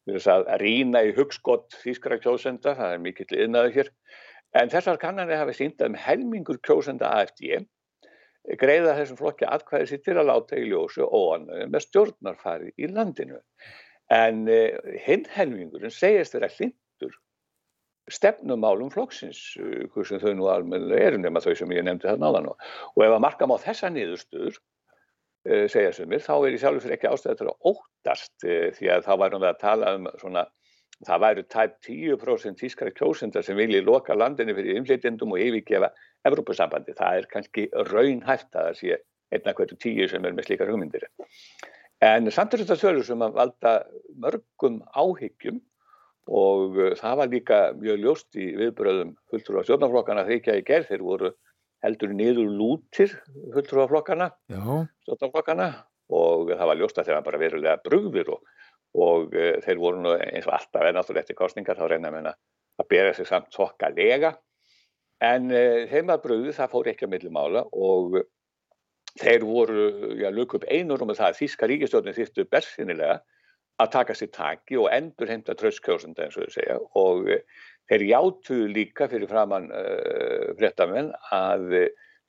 að rýna í hugskott þýskra kjósenda, það er mikill yðnaður hér, en þessar kannanir hafi sínt að um helmingur kjósenda AFD greiða þessum flokki atkvæði sér til að láta í ljósu og með stjórnarfari í landinu. En uh, hinn helmingurinn segist þeirra hlindur stefnumálum flokksins, uh, hversu þau nú almennilega eru nema þau sem ég nefndi þarna á þann og, ef að marka má þessa niðurstöður Eh, segja sumir, þá er í sjálf fyrir ekki ástæði til að óttast e, því að þá værum við að tala um svona, það væru tæp 10% tískara kjósundar sem vilji loka landinu fyrir umflýtjendum og yfirgefa Evrópusambandi. Það er kannski raunhæft að það sé einna hverju tíu sem er með slíkar hugmyndir. En samt er þetta þörfur sem að valda mörgum áhyggjum og eh, það var líka mjög ljóst í viðbröðum fulltrú á stjórnaflokkana þegar ekki að gerð þeir voru heldur niður lútir stjórnaflokkana og það var ljóst að þeir var bara verulega brugðir og, og uh, þeir voru nú eins og alltaf en náttúrulega eftir kostningar þá reyna að, að bera sig samt þokka lega en uh, þeim að brugði það fór ekki að millimála og þeir voru, já, lukk upp einur um það að Þíska ríkistjórnir þýttu berðsinilega að taka sér taki og endur heimta tröstkjósunda eins og þau segja og Þeir játuðu líka fyrir framann uh, fréttamenn að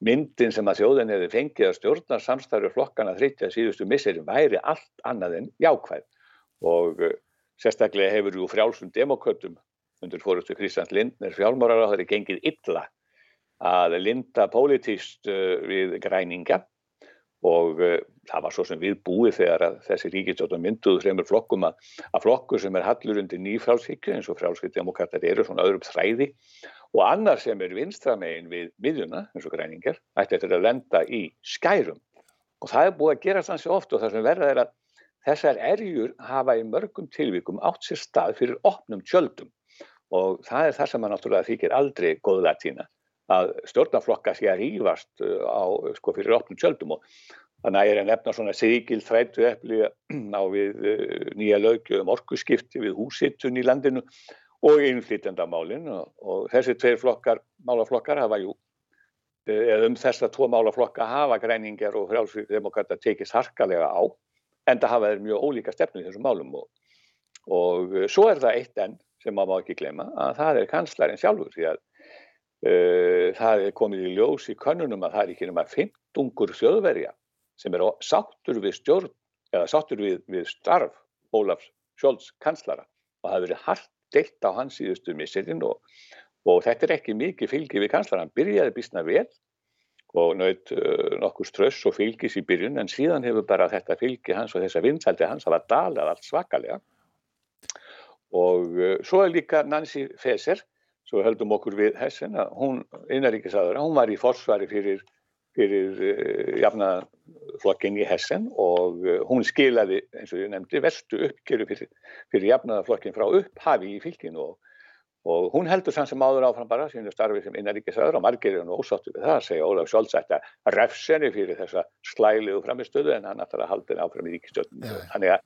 myndin sem að þjóðin hefði fengið að stjórna samstæður flokkana þryttja síðustu misserin væri allt annað en jákvæð. Og uh, sérstaklega hefur jú frjálsum demokrautum undir fórustu Kristjans Lindner fjálmárar á þeirri gengið illa að linda pólitíst uh, við græninga og uh, það var svo sem við búið þegar að þessi ríkistjóttan mynduðu þreymur flokkum að, að flokkur sem er hallur undir nýfrálshyggju eins og frálshyggdemokrater eru svona öðrum þræði og annar sem er vinstramegin við miðjuna eins og græningar ætti þetta að lenda í skærum. Og það er búið að gera þannig oft og það sem verða er að þessar erjur hafa í mörgum tilvíkum átt sér stað fyrir opnum tjöldum. Og það er það sem maður náttúrulega þykir aldrei góð latína að stjórnaflokka sé að rýfast uh, á, sko, fyrir opnum tjöldum og þannig að ég er að nefna svona sigil þrættu eppli (clears throat) á við uh, nýja lögjöfum orkuskipti við húsittun í landinu og innflytjandamálin og, og þessi tveir flokkar, málaflokkar hafa jú eða um þessa tvo málaflokka hafa græningar og frjálfsvíkdemokrata tekist harkalega á en það hafa þeir mjög ólíka stefnu í þessum málum og, og svo er það eitt enn sem maður má ekki glema að það er kanslarinn sjálfur því að það er komið í ljós í könnunum að það er ekki nema 15 þjóðverja sem er sáttur við stjórn eða sáttur við, við starf Ólafs Sjólds kanslara og það hefur verið hardt deitt á hans síðustu missilinn og, og þetta er ekki mikið fylgi við kanslara, hann byrjaði bísna vel og naut uh, nokkur ströss og fylgis í byrjun en síðan hefur bara þetta fylgi hans og þessa vinsældi hans hafa dalað allt svakalega. Og uh, svo er líka Nancy Faeser svo höldum okkur við Hessen að hún, innaríkisaður, hún var í forsvari fyrir, fyrir uh, jafnaðarflokkin í Hessen og uh, hún skilaði, eins og ég nefndi, verstu uppgjöru fyrir, fyrir jafnaðarflokkin frá upphafi í fylginu og og hún heldur sann sem áður áfram bara sínu starfi sem innaríkisöður og margir er nú ósáttu við það, segja Ólaf Sjólds að refsenni fyrir þessa slæliðu framistöðu en hann ætlar að halda henni áfram í ríkistöðun þannig að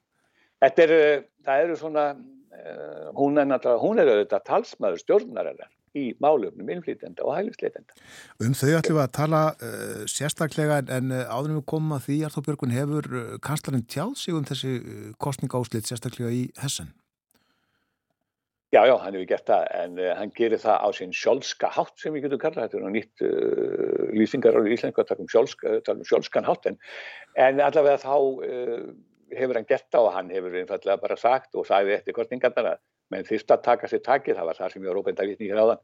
þetta er, eh, það eru svona hún er náttúrulega, hún er auðvitað talsmaður stjórnarinnar í málumnum innflýtenda og hælisleitenda. Um þau ætlum við að tala uh, sérstaklega en uh, áðurum við komum að því Arþó Björgun hefur kanslarinn tjáð sig um þessi kostninga áslit sérstaklega í Hessen Já, já, hann hefur gert það en uh, hann gerir það á sín sjálfska hátt sem við getum kallað, þetta er nú nýtt uh, lýsingar á íslensku að um, tala um sjálfskan hátt en, en allavega þá uh, hefur hann gert það og hann hefur einfallega bara sagt og sagði eftir kostningarnar að menn þýrst að taka sér takið, það var það sem ég var óbeinda vitni í hraðan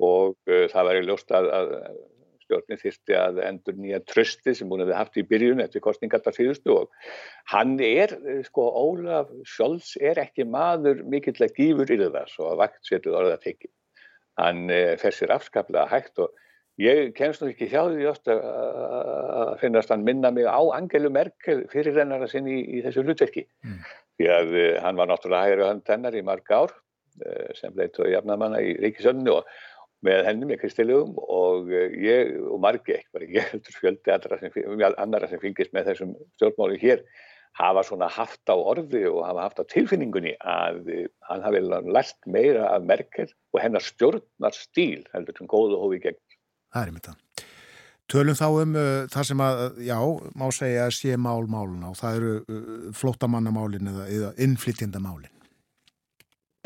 og það var í ljóst að, að stjórnin þýrsti að endur nýja trösti sem hún hefði haft í byrjun eftir kostningartar síðustu og hann er, sko, Ólaf Scholz er ekki maður mikillega gífur í það svo að vakt setur orða tekið. Hann eh, fer sér afskaplega hægt og ég kemst nú ekki hjá því ofta að finnast hann minna mig á Angelu Merkel fyrir rennara sinn í, í þessu hlutverki. Mm. Því að uh, hann var náttúrulega hægri á hönd hennar í marg ár uh, sem leitt og jafnamanna í ríkisöndinu og með henni, með Kristilugum og eh, ég, og margi ekki, ég heldur fjöldi annara sem fylgist með þessum stjórnmáli hér hafa svona haft á orði og hafa haft á tilfinningunni að hann hafi lært meira af Merkel og hennar stjórnar stíl heldur sem góðu hófi gegn. Það er einmitt það. Tölum þá um uh, það sem að, já, má segja að sé mál máluna og það eru uh, flótamannamálin eða, eða innflytjandamálin.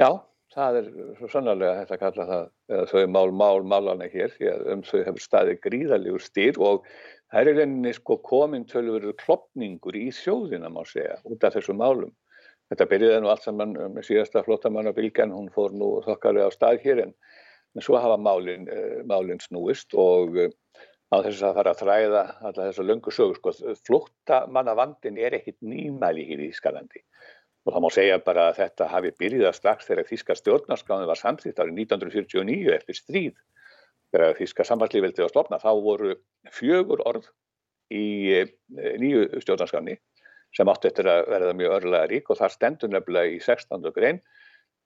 Já, það er svo sannarlega hægt að kalla það eða þau mál mál málana hér því að um þau hefur staðið gríðalegur stýr og það er reyninni sko komin tölurverður klopningur í sjóðina má segja út af þessu málum. Þetta byrjiði nú allt saman með síðasta flottamannabilgjan, hún fór nú þokkarlega á stað hér en, en svo hafa málin, uh, málin snúist og uh, á þess að fara að þræða alla þessa löngu sögur sko. Flottamannavandin er ekkit nýmæli hér í Ískalandi Og það má segja bara að þetta hafi byrjað strax þegar Þíska stjórnarskáðin var samþýtt árið 1949 eftir stríð. Þegar Þíska samfallífveldi var stopnað þá voru fjögur orð í eh, nýju stjórnarskáðinni sem átti eftir að verða mjög örlega rík og þar stendur nefnilega í 16. grein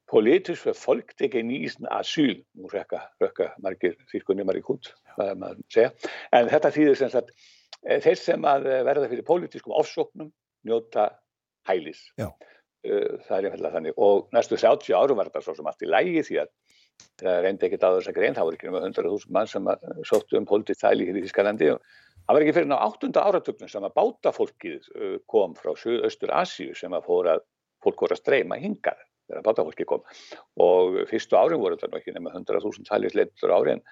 Politisk för folktegenisen asyl, nú rekka, rekka margir þýrkunni margir hút, það er maður að segja, en þetta þýðir sem sagt eh, þeir sem að verða fyrir politískum ofsóknum njóta hælis. Já. Eh, það er einfallega þannig og næstu 30 árum var þetta svo sem allt í lægi því að það reyndi ekkit á þess að grein, það voru ekki um 100.000 mann sem sóttu um pólitíð þæli hér í Þískalandi og það var ekki fyrir ná 8. áratögnum sem að bátafólkið eh, kom frá Suðaustur Asíu sem að fóra, fólk voru að streyma hingað þegar bátafólkið kom. Og fyrstu árum voru þetta ekki nema 100.000 hælisleitur ári en,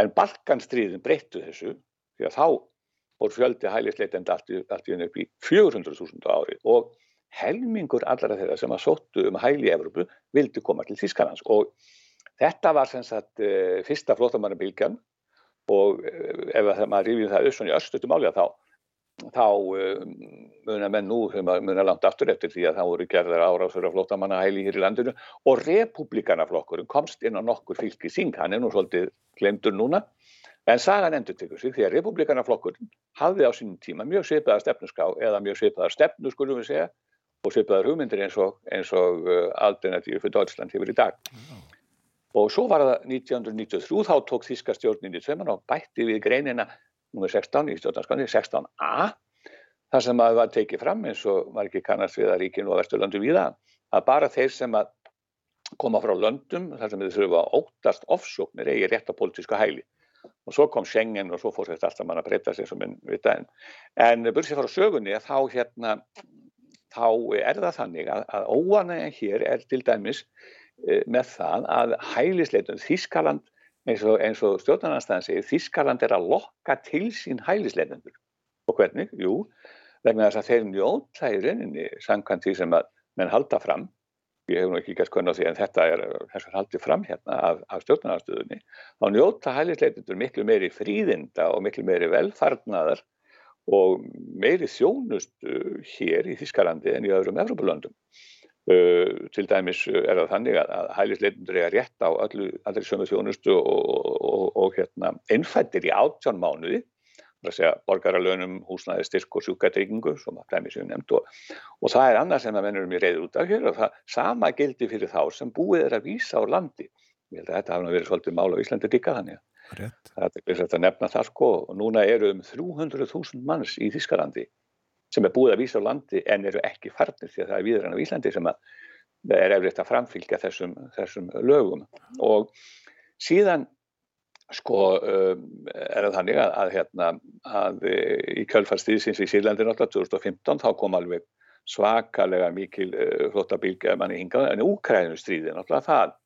en Balkanstríðin breyttu þessu því að þá voru fjöldi hælisleitend allt í unni upp í 400.000 ári og helmingur allara þeirra sem að sóttu um hæli í Evropu vildu koma til Þískanans og þetta var sem sagt uh, fyrsta flótamannabilgjan og uh, ef maður rífið það össun í östutum álega þá þá uh, muna menn nú muna langt aftur eftir því að það voru gerðar árásur af flótamannahæli hér í landinu og republikanaflokkurinn komst inn á nokkur fylgi síng, hann er nú svolítið glemdur núna en sagan endur tekur sig því að republikanaflokkurinn hafði á sínum tíma mjög svipaðar stefnuská eða mjög svipaðar stefnu skulum við segja og svipaðar hugmyndir eins og, og uh, alternatífi fyrir Deutschland hefur í dag. Og svo var það 1993, þá tók Þíska stjórnin í tveimann og bætti við greinina nr. 16 í stjórnarskanni, 16a, þar sem að var tekið fram eins og var ekki kannast við að ríkinu og vesturlöndu við það, að bara þeir sem að koma frá löndum, þar sem þið þurfa óttast ofsóknir eigi rétt á politíska hæli. Og svo kom Schengen og svo fór þetta alltaf mann að breyta sig sem minn vita en. En bursið frá sögunni að þá hérna þá er það þannig að, að óanægjan hér er til dæmis e, með það að hælisleitun Þískaland eins og, og stjórnarnarstæðan segir Þískaland er að lokka til sín hælisleitundur og hvernig? Jú, vegna þess að þeir njóta í rauninni samkvæmt því sem að menn halda fram ég hef nú ekki gæst kunn á því en þetta er þess að haldi fram hérna af, af stjórnarnarstöðunni, þá njóta hælisleitundur miklu meiri fríðinda og miklu meiri velfarnaðar og meiri þjónustu hér í Þískalandi en í öðrum Evropalöndum. Uh, til dæmis er það þannig að, að hælisleitundur er rétt á öllu, allri sömu þjónustu og, og, og, og hérna, innfættir í áttján mánuði það er að segja borgaralönum, húsnæði, styrk og sjúkatryggingu sem að dæmi séu nefnd og, og það er annað sem að mennurum ég reyður út af hér og það sama gildi fyrir þá sem búið er að vísa á landi. Ég held að þetta hafa verið svolítið mála á Íslandi líka þannig. Það er þess að nefna það sko og núna eru um 300.000 manns í Þískalandi sem er búið að vísa á landi en eru ekki farnir því að það er viðrann á Íslandi sem er efriðt að framfylgja þessum, þessum lögum. Og síðan Sko um, er það þannig að, að, hérna, að e, í kjölfarstíðsins í Sýrlandi náttúrulega 2015 þá kom alveg svakalega mikil uh, flottabílga manni hingað en Úkrænu stríði náttúrulega það,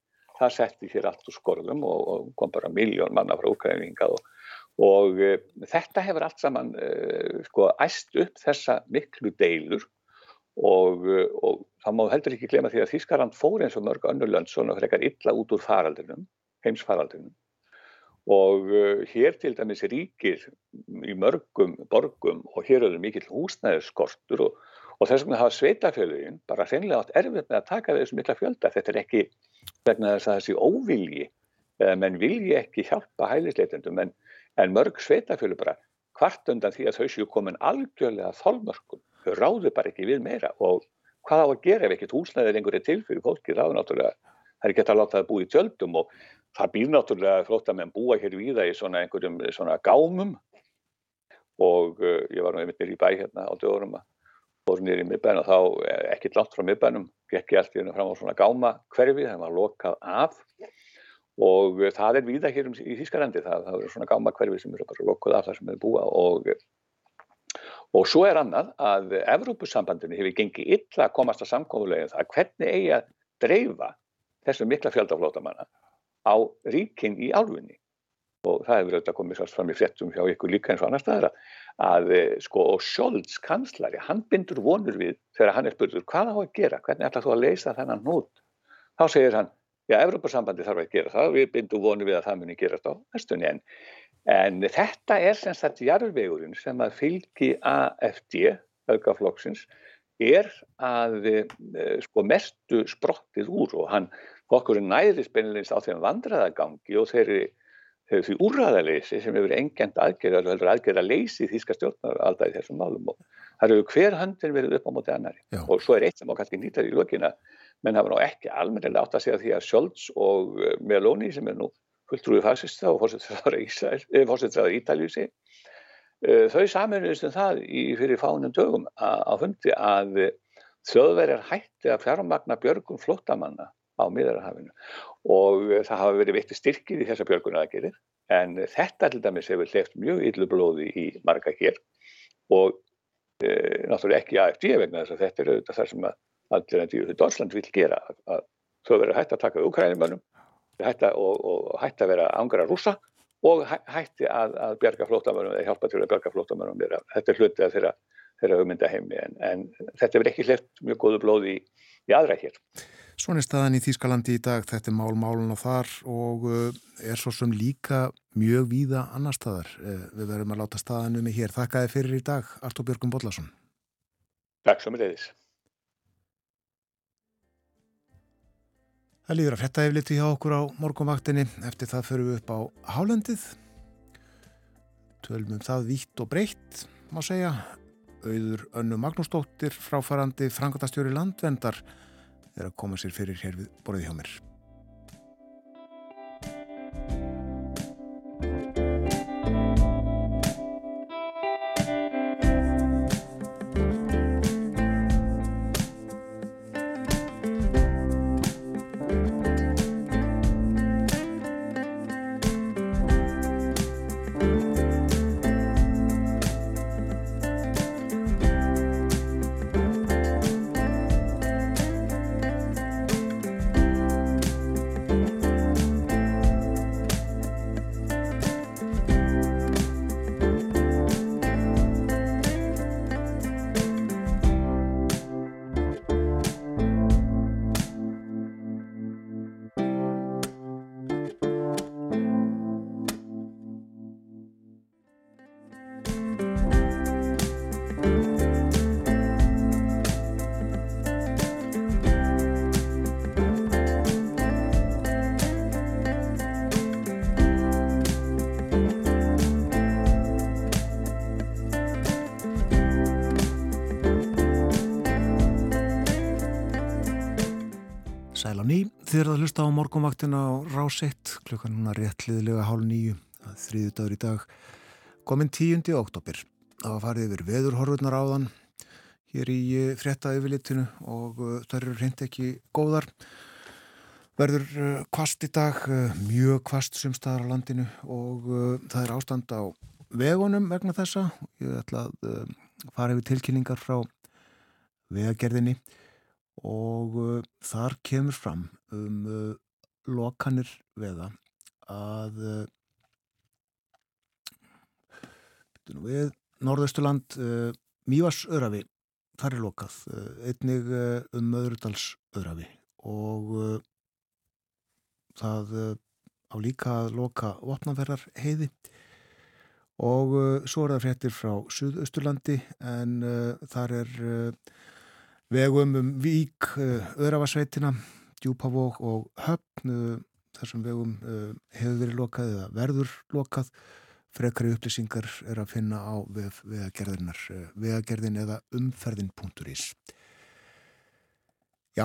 það setti hér allt úr skorðum og, og kom bara miljón manna frá Úkrænu hingað og, og uh, þetta hefur allt saman uh, sko æst upp þessa miklu deilur og, og það má heldur ekki glema því að Þískarland fór eins og mörg önnurlönd svona frekar illa út úr faraldinum, heimsfaraldinum og hér til dæmis ríkir í mörgum borgum og hér eru mikill húsnæðisskortur og, og þess vegna hafa sveitafélagin bara hreinlega átt erfitt með að taka þessu mikla fjölda. Þetta er ekki vegna þess að þessi óvilji, menn vilji ekki hjálpa hælisleitendum en, en mörg sveitafélag bara hvart undan því að þau séu komin algjörlega þólmörkum. Þau ráðu bara ekki við meira. Og hvað á að gera ef ekkert húsnæðið lengur er til fyrir fólki, það er náttúrulega, það er ekki að láta það búið tjöldum og það býr náttúrulega flott að menn búa hér viða í svona einhverjum svona gámum. Og uh, ég var nú einmitt nýri í bæ hérna á dögurum að fór nýri í miðbænum og þá eh, ekkert langt frá miðbænum gekk ég allt í hérna fram á svona gáma hverfi það var lokað af og uh, það er viða hér um, í Þískarandi það, það eru svona gáma hverfi sem eru bara lokað af það sem eru búa og og svo er annað að Evrópussambandinu hefur gengið illa komast að samkóðulegin það hvernig eigi að dreifa þessum mikla fjöldaflótamanna á ríkin í álfunni. Og það hefur auðvitað komið svolítið fram í frettum hjá ykkur líka eins og annar staðar að eh, sko og Scholz kanslari hann bindur vonur við þegar hann er spurtur hvað á að gera, hvernig ætlar þú að leysa þennan hnút, þá segir hann já, Evróparsambandi þarf að gera það. Við bindum vonur við að það muni gerast á næstunni en, en þetta er sem sagt jarðvegurinn sem að fylgi AFD, aukaflokksins er að e, sko mestu sprottið úr og hann okkur næðist beinleins á þeim vandraðagangi og þeirri, þeirri því úrraðaleysi sem hefur engjent aðgerða og aðgerða leysi þýska stjórnar alltaf í þessum málum. Og það eru hver höndin verið upp á móti annari Já. og svo er eitt sem á kannski nýttar í lökina menn hafa ná ekki almennilega átt að segja því að Scholz og eh, Meloni sem er nú fulltrúið fasista og fórsettraður Ítaljusi eh, þau saminuðist um það í fyrir fánum dögum á fundi að þjóðverjar hætti að fjármagna björgum flottamanna á miðarhafinu og eh, það hafa verið veitti styrkir í þessa björgunaraðgerir en þetta til dæmis hefur hleyft mjög yllu blóði í marga hér og e, náttúrulega ekki AFD vegna þess að þetta er auðvitað þar sem að enn tíu Dórsland vil gera að þau verður hægt að taka Ukrænumannum og, og hægt að vera ángra rúsa og hætti að, að bjarga flótamannum eða hjálpa til að bjarga flótamannum þetta er hlutið að þeirra, þeirra hugmynda heimi en, en þetta verður ekki hleyft mjög góðu blóði í, í aðra hér Svona er staðan í Þýskalandi í dag, þetta er mál málun og þar og uh, er svo sem líka mjög víða annar staðar. Uh, við verðum að láta staðan um í hér. Þakkaði fyrir í dag, Artur Björgum Bodlason. Takk svo með leiðis. Það líður að fletta efliti hjá okkur á morgunvaktinni. Eftir það förum við upp á Hálendið. Tölmum það vítt og breytt, má segja. Auður Önnu Magnúsdóttir, fráfarandi frangatastjóri landvendar, er að koma sér fyrir hér við borðið hjá mér. Að hlusta á morgunvaktina á Ráseitt, klukkan núna rétt liðlega hálf nýju, þriðu dagur í dag, komin 10. oktober. Það var farið yfir veðurhorfurnar áðan hér í eh, frétta yfirlitinu og uh, það eru reynd ekki góðar. Verður kvast í dag, mjög kvast sumstaðar á landinu og það er ástand á vegunum vegna þessa. Ég ætla að fara yfir tilkynningar frá vegagerðinni og þar kemur fram um uh, lokanir veða að uh, við Norðausturland uh, Mívas örafi þar er lokað uh, einnig uh, um Möðrudals örafi og það á líka loka vopnaferðar heiði og svo er það fréttir frá Suðausturlandi en þar er vegum um Vík, Öravasveitina, Djúpavók og Höfn, eh, þessum vegum eh, hefur verið lokað eða verður lokað. Frekari upplýsingar er að finna á vegagerðinar, vegagerðin eða umferðin.is. Já,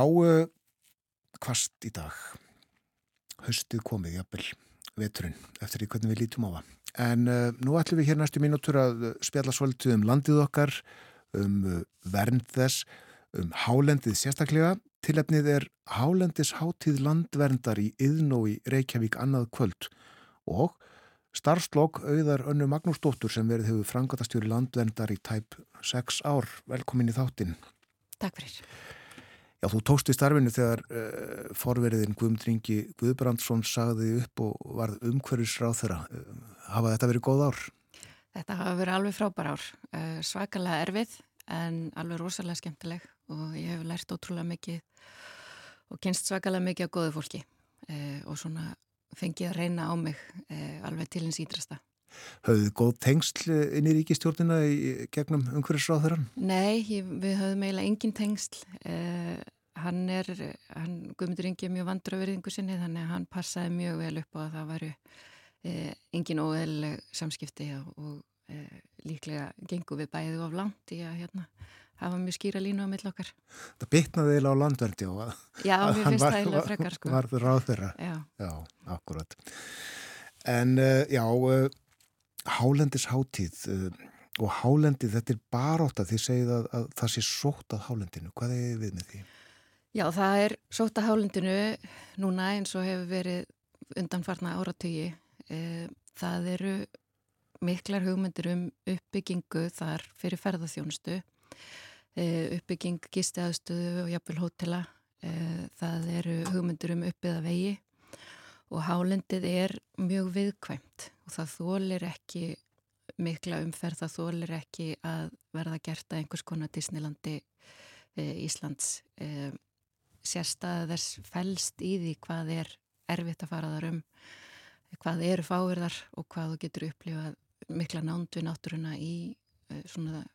kvast í dag. Haustið komið, jafnvel, veturinn, eftir því hvernig við lítum á það. En uh, nú ætlum við hér næstu mínútur að spjalla svolítið um landið okkar, um uh, vernd þess, um hálendið sérstaklega. Tilefnið er Hálendis hátíð landverndar í Yðnó í Reykjavík annað kvöld og starfslokk auðar önnu Magnúsdóttur sem verið hefur frangatastjóri landverndar í tæp 6 ár. Velkomin í þáttin. Takk fyrir. Já, þú tókst í starfinu þegar uh, forveriðin Guðmundringi Guðbrandsson sagði upp og varð umhverfisráð þeirra. Uh, hafa þetta verið góð ár? Þetta hafa verið alveg frábær ár. Uh, svakalega erfið en alveg rosalega skemmtileg og ég hef lært ótrúlega mikið og kynst svakalega mikið á góðu fólki eh, og svona fengið að reyna á mig eh, alveg til hins ídrasta. Hauðið góð tengsl inn í ríkistjórnina í gegnum umhverfisráðurann? Nei, ég, við höfum eiginlega engin tengsl. Eh, hann er, hann, Guðmundur Ingi er mjög vandur á verðingu sinni þannig að hann passaði mjög vel upp og að það varu eh, engin óeðleg samskipti og, eh, líklega gengum við bæðið of langt í að hérna hafa mjög skýra línu á millokkar. Það bytnaði eiginlega á landverndi og að, já, að hann var, frekar, sko. var ráð þeirra. Já. já, akkurat. En uh, já, uh, Hálendis hátíð uh, og Hálendið, þetta er baróta því segið að, að það sé sótt að Hálendinu. Hvað er við með því? Já, það er sótt að Hálendinu núna eins og hefur verið undanfarna áratögi. Það eru miklar hugmyndir um uppbyggingu þar fyrir ferðarþjónustu Eh, uppbygging gistiðaðstöðu og jafnvel hótela. Eh, það eru hugmyndur um uppbyggða vegi og hálendið er mjög viðkvæmt og það þólir ekki mikla umferð, það þólir ekki að verða gert að einhvers konar Disneylandi eh, Íslands. Sérstæða þess fælst í því hvað er erfitt að fara þar um hvað eru fáirðar og hvað þú getur upplifað mikla nándu náttúruna í svona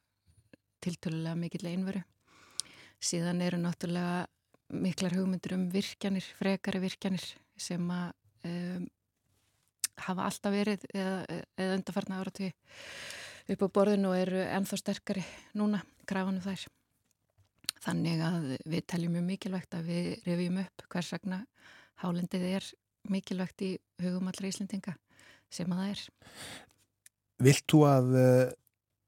tiltölulega mikill einveru. Síðan eru náttúrulega miklar hugmyndir um virkjanir, frekari virkjanir sem að um, hafa alltaf verið eða, eða undarfarna áratví upp á borðinu og eru ennþá sterkari núna, krafanum þær. Þannig að við teljum mjög mikilvægt að við revjum upp hvers vegna hálendið er mikilvægt í hugum allra Íslendinga sem að það er. Vilt þú að uh,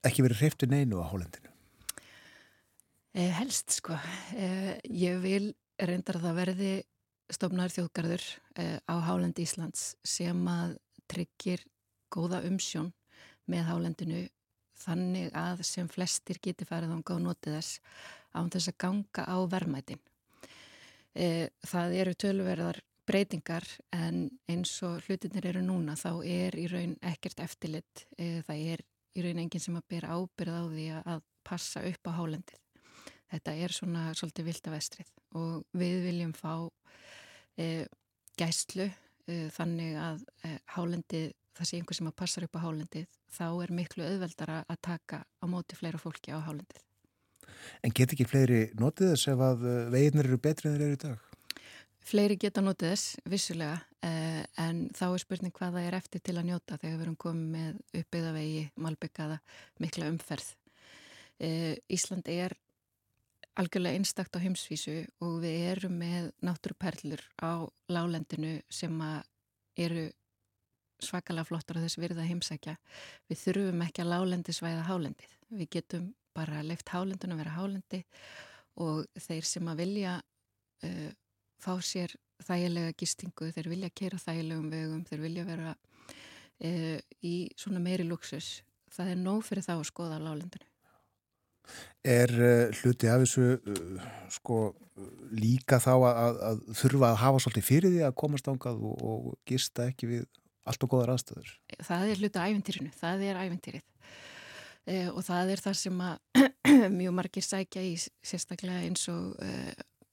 ekki verið hreiftu neinu á hálendinu? Eh, helst sko. Eh, ég vil reyndar að það verði stofnar þjóðgarður eh, á Hálend Íslands sem að tryggir góða umsjón með Hálendinu þannig að sem flestir geti farið ánga og notið þess án þess að ganga á verðmætin. Eh, það eru tölverðar breytingar en eins og hlutinir eru núna þá er í raun ekkert eftirlit. Eh, það er í raun enginn sem að bera ábyrð á því að passa upp á Hálendið þetta er svona svolítið vilt af vestrið og við viljum fá e, gæslu e, þannig að e, hálendið, það sé einhver sem að passa upp á hálendið, þá er miklu auðveldara að taka á móti fleira fólki á hálendið. En get ekki fleiri notið þess ef að e, veginnir eru betri en þeir eru í dag? Fleiri geta notið þess, vissulega, eh, en þá er spurning hvað það er eftir til að njóta þegar við erum komið með uppbyggðavegi, malbyggaða, mikla umferð. Eh, Ísland er algjörlega einstakt á heimsvísu og við erum með náttúruperlur á lálendinu sem eru svakalega flottar á þess virða heimsækja. Við þurfum ekki að lálendi svæða hálendið. Við getum bara leift hálendun að vera hálendi og þeir sem að vilja uh, fá sér þægilega gistingu, þeir vilja kera þægilegum vegum, þeir vilja vera uh, í svona meiri luxus. Það er nóg fyrir þá að skoða lálendinu. Er uh, hluti af þessu uh, sko líka þá að, að, þurfa að hafa svolítið fyrir því að komast ángað og, og gista ekki við allt og góðar aðstöður? Það er hluti af æventýrinu, það er æventýrið e, og það er það sem að (clears throat) mjög margir sækja í sérstaklega eins og e,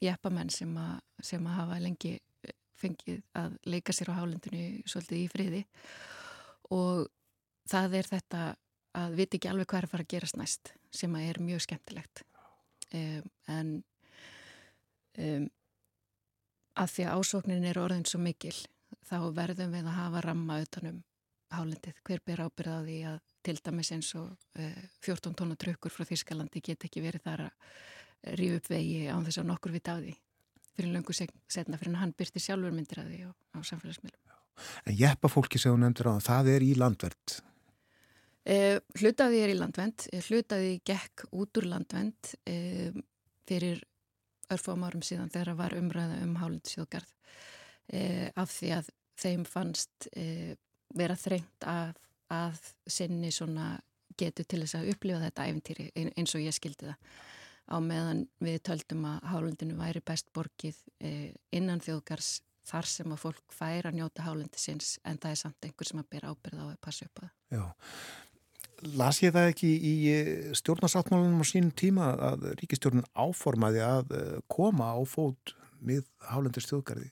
jeppamenn sem, sem að hafa lengi fengið að leika sér á hálendinu svolítið í friði og það er þetta að viti ekki alveg hvað er að fara að gerast næst sem að er mjög skemmtilegt um, en um, að því að ásóknin er orðin svo mikil þá verðum við að hafa ramma utanum hálendið. Hver ber ábyrð á því að til dæmis eins og uh, 14 tónu trökkur frá Þýrskalandi get ekki verið þar að ríu upp vegi án þess að nokkur vita á því fyrir löngu setna fyrir hann byrti sjálfur myndir að því á, á samfélagsmiðlum. En jeppafólki sem þú nefndir á það er í landverð? Uh, hlutaði er í landvend, hlutaði gekk út úr landvend uh, fyrir örfum árum síðan þegar það var umræða um hálendisjóðgarð e, af því að þeim fannst e, vera þrengt að, að sinni getur til þess að upplifa þetta æfintýri eins og ég skildi það á meðan við töldum að hálundinu væri best borgið e, innan þjóðgars þar sem að fólk fær að njóta hálundi sinns en það er samt einhver sem að byrja ábyrða á að passa upp á það. Já, las ég það ekki í stjórnarsáttmálunum á sínum tíma að ríkistjórnun áformaði að koma á fót með hálundist þjóðgarði?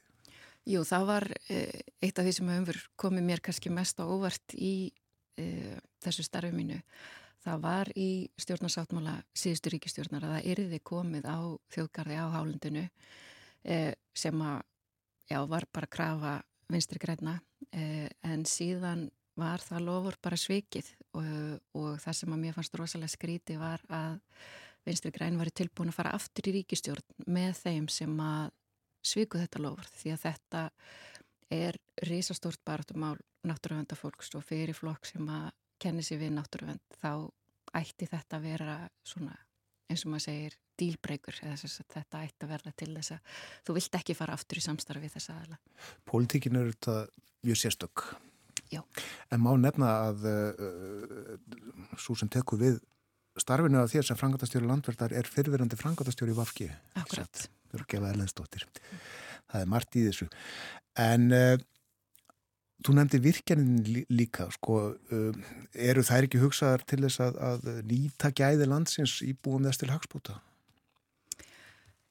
Jú, það var eh, eitt af því sem hefur komið mér kannski mest á óvart í e, þessu starfi mínu. Það var í stjórnarsáttmála síðustu ríkistjórnar að það erði komið á þjóðgarði á hálundinu e, sem að, já, var bara að krafa vinstri græna e, en síðan var það lofur bara svikið og, og það sem að mér fannst rosalega skríti var að vinstri græn var tilbúin að fara aftur í ríkistjórn með þeim sem að sviku þetta lofur því að þetta er risastórt barðumál náttúruvendafólks og fyrir flokk sem að kenni sér við náttúruvend þá ætti þetta að vera svona eins og maður segir dílbreykur þetta ætti að verða til þess að þú vilt ekki fara aftur í samstarfi þess aðala. Pólitíkin eru þetta mjög sérstök. Já. En má nefna að uh, uh svo sem tekur við starfinu að þér sem frangatastjóri landverðar er fyrfirandi frangatastjóri í Vafki. Akkurat. Það er margt í þessu. En uh, þú nefndi virkjanin líka, sko, uh, eru þær ekki hugsaðar til þess að, að nýta gæði landsins í búum þess til hagspúta?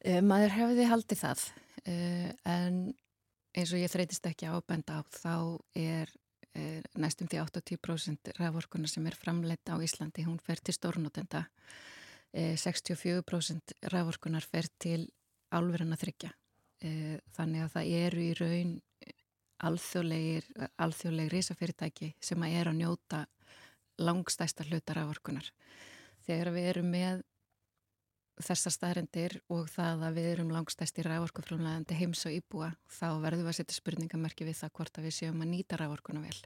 Maður hefði haldið það, en eins og ég þreytist ekki ábenda á, þá er næstum því 80% ræðvorkunar sem er framleitt á Íslandi, hún fer til stórnotenda 64% ræðvorkunar fer til álverðan að þryggja. Eh, þannig að það eru í raun alþjóðlegir, alþjóðlegir risafyrirtæki sem að er að njóta langstæsta hlutar af orkunar. Þegar við erum með þessar staðrendir og það að við erum langstæsti rævorkufrumlegandi heims og íbúa þá verðum við að setja spurningamerki við það hvort að við séum að nýta rævorkuna vel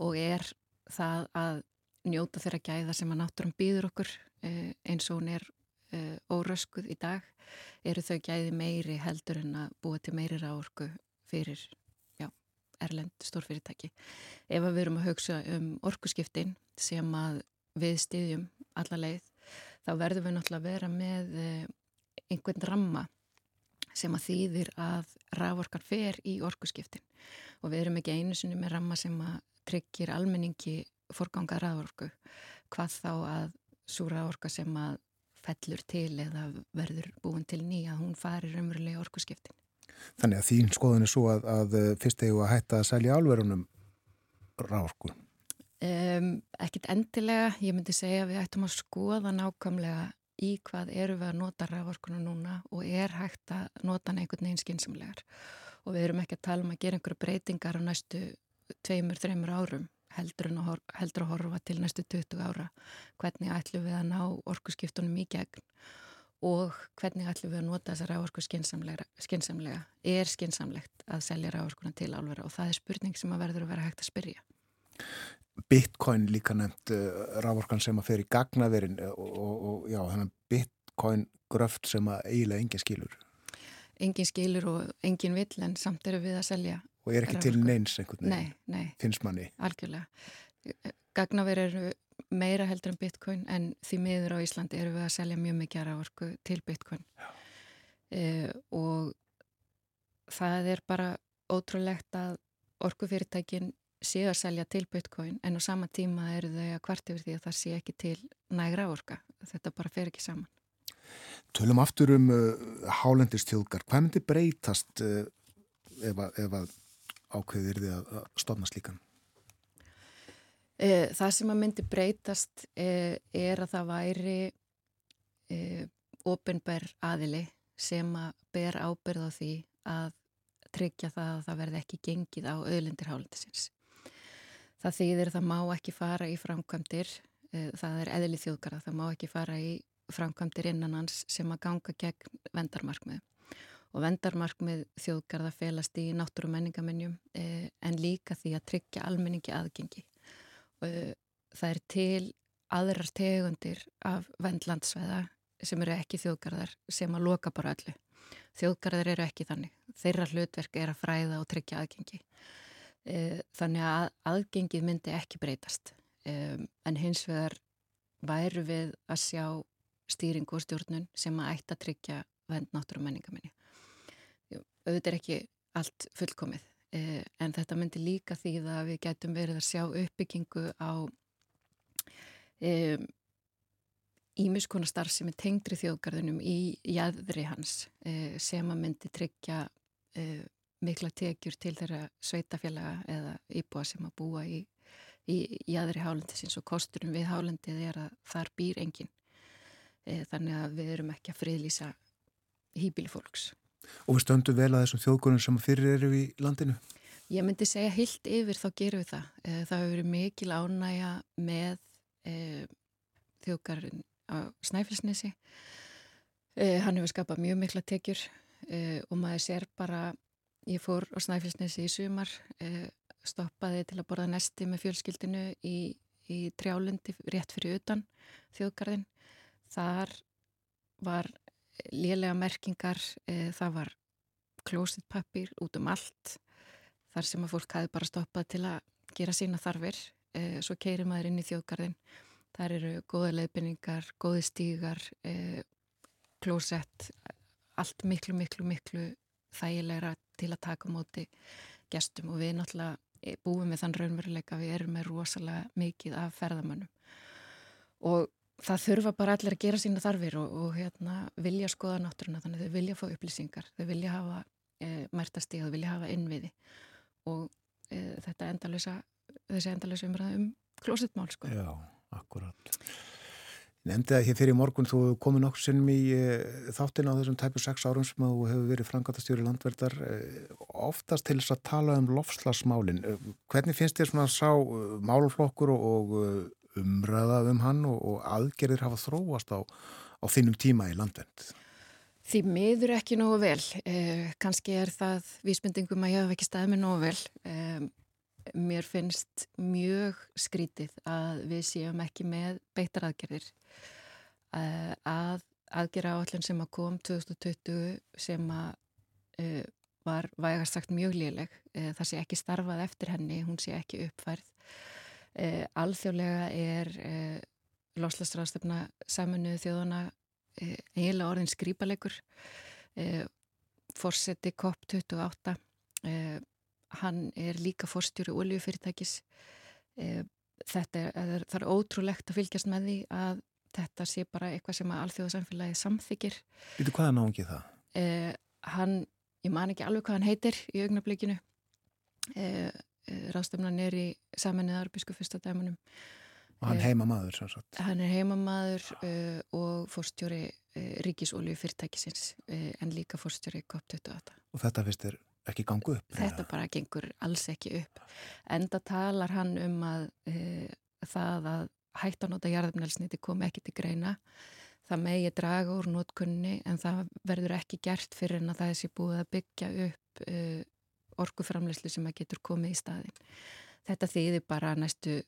og er það að njóta þeirra gæða sem að náttúrum býður okkur eh, eins og hún er uh, óröskuð í dag eru þau gæði meiri heldur en að búa til meiri ráorku fyrir já, erlend stórfyrirtæki. Ef við erum að hugsa um orkuskiptin sem að við styðjum alla leið þá verðum við náttúrulega að vera með uh, einhvern ramma sem að þýðir að ráorkan fer í orkuskiptin og við erum ekki einu sinni með ramma sem að tryggir almenningi forganga ráorku hvað þá að svo ráorka sem að fellur til eða verður búin til nýja hún farir umverulega orkuskiptin. Þannig að þín skoðun er svo að, að eh, fyrst hefur að hætta að selja álverunum ráorku? Um, ekkit endilega, ég myndi segja að við ættum að skoða nákvæmlega í hvað eru við að nota ráorkuna núna og er hægt að nota einhvern veginn skynsumlegar og við erum ekki að tala um að gera einhverju breytingar á næstu tveimur, þreimur árum heldur, að, heldur að horfa til næstu 20 ára. Hvernig ætlum við að ná orkuskiptunum í gegn og hvernig ætlum við að nota þessa rávorku skinsamlega er skinsamlegt að selja rávorkuna til álvera og það er spurning sem að verður að vera hægt að spyrja. Bitcoin líka nefnt uh, rávorkan sem að fer í gagnaverin og, og, og já, þannig Bitcoin gröft sem að eiginlega engin skilur. Engin skilur og engin vill en samt eru við að selja Og er ekki til neins einhvern veginn Nei, nei. Finnst manni. Algjörlega. Gagnaver eru meira heldur en bitcoin en því miður á Íslandi eru við að selja mjög mikið rávorku til bitcoin. Uh, og það er bara ótrúlegt að orkufyrirtækin séu að selja til bitcoin en á sama tíma eru þau að kvart yfir því að það sé ekki til nægra orka þetta bara fer ekki saman. Tölum aftur um uh, hálendistjóðgar hvað myndi breytast uh, ef, að, ef að ákveðir því að stofna slíkan? Eh, það sem að myndi breytast eh, er að það væri eh, ofinbær aðili sem að ber ábyrð á því að tryggja það að það verði ekki gengið á öðlindir hálendisins. Það þýðir það má ekki fara í framkvæmdir, það er eðli þjóðgarða, það má ekki fara í framkvæmdir innan hans sem að ganga gegn vendarmarkmið. Og vendarmarkmið þjóðgarða felast í náttúru menningamennjum en líka því að tryggja almenningi aðgengi. Eh, það er til aðrar tegundir af vendlandsveða sem eru ekki þjóðgarðar sem að loka bara öllu. Þjóðgarðar eru ekki þannig. Þeirra hlutverk er að fræða og tryggja aðgengi. Eh, þannig að aðgengið myndi ekki breytast. En hins vegar væru við að sjá stýringu og stjórnun sem að ætta að tryggja vend náttúru menningaminni. Auðvitað er ekki allt fullkomið Eh, en þetta myndi líka því að við getum verið að sjá uppbyggingu á ímiskona um, starf sem er tengdri þjóðgarðunum í jæðri hans e, sem að myndi tryggja e, mikla tekjur til þeirra sveitafélaga eða íbúa sem að búa í, í jæðri hálendisins og kosturum við hálendið er að þar býr engin e, þannig að við erum ekki að friðlýsa hýbili fólks Og við stöndum vel að þessum þjóðgóðum sem fyrir eru í landinu? Ég myndi segja hilt yfir þá gerum við það. Eh, það hefur verið mikil ánægja með e, þjóðgarinn á Snæfellsnesi. E, hann hefur skapað mjög mikla tekjur e, og maður sér bara, ég fór á Snæfellsnesi í sumar, stoppaði til að borða nesti með fjölskyldinu í, í trjálundi rétt fyrir utan þjóðgarðin. Þar var lélega merkingar, e, það var klósitpappir út um allt þar sem að fólk hafi bara stoppað til að gera sína þarfir. E, svo keirir maður inn í þjóðgarðin þar eru góða leifinningar góði stígar e, klósett allt miklu, miklu, miklu þægilegra til að taka móti gestum. Og við náttúrulega búum með þann raunveruleika við erum með rosalega mikið af ferðamönnum. Og það þurfa bara allir að gera sína þarfir og, og hérna, vilja skoða náttúruna þannig þau vilja fá upplýsingar, þau vilja hafa e, mærtastíð, þau vilja hafa innviði og e, þetta endalösa, þessi endalösa umræða um klósitmál sko. Já, akkurat. Nefndi að hér fyrir morgun þú komið nokkur sinnum í e, þáttin á þessum tæpu sex árum sem þú hefur verið frangatastjóri landverðar e, oftast til þess að tala um lofslagsmálin. E, hvernig finnst þér svona að sá málflokkur og umræða um hann og, og aðgerðir hafa þróast á, á þinnum tíma í landvend? Því miður ekki nógu vel. Eh, Kanski er það vísmyndingum að ég hef ekki staðið með nógu vel. Eh, mér finnst mjög skrítið að við séum ekki með beittar aðgerðir. Eh, að aðgerra áallin sem að kom 2020 sem að eh, var vægast sagt mjög léleg. Eh, það sé ekki starfað eftir henni, hún sé ekki uppfærð Eh, alþjóðlega er eh, loslasráðstöfna saminuðu þjóðana eh, eiginlega orðin skrýpalegur eh, Forseti COP28 eh, hann er líka forstjóri oljufyrirtækis eh, þetta er, það er ótrúlegt að fylgjast með því að þetta sé bara eitthvað sem að alþjóðasamfélagi samþykir Vitu hvaða náðungi það? Hann, ég man ekki alveg hvað hann heitir í augnablikinu. Eh, ráðstöfnan er í saminnið arbísku fyrstadæmunum og hann eh, heima maður sannsagt. hann er heima maður uh, og fórstjóri uh, ríkisólju fyrirtækisins uh, en líka fórstjóri COP28 og þetta finnst þér ekki gangu upp? þetta bara gengur alls ekki upp enda talar hann um að það að hættanóta jarðumnælsniti kom ekki til greina það megi draga úr nótkunni en það verður ekki gert fyrir en að það er sér búið að byggja upp orkuframleyslu sem að getur komið í staðin. Þetta þýðir bara næstu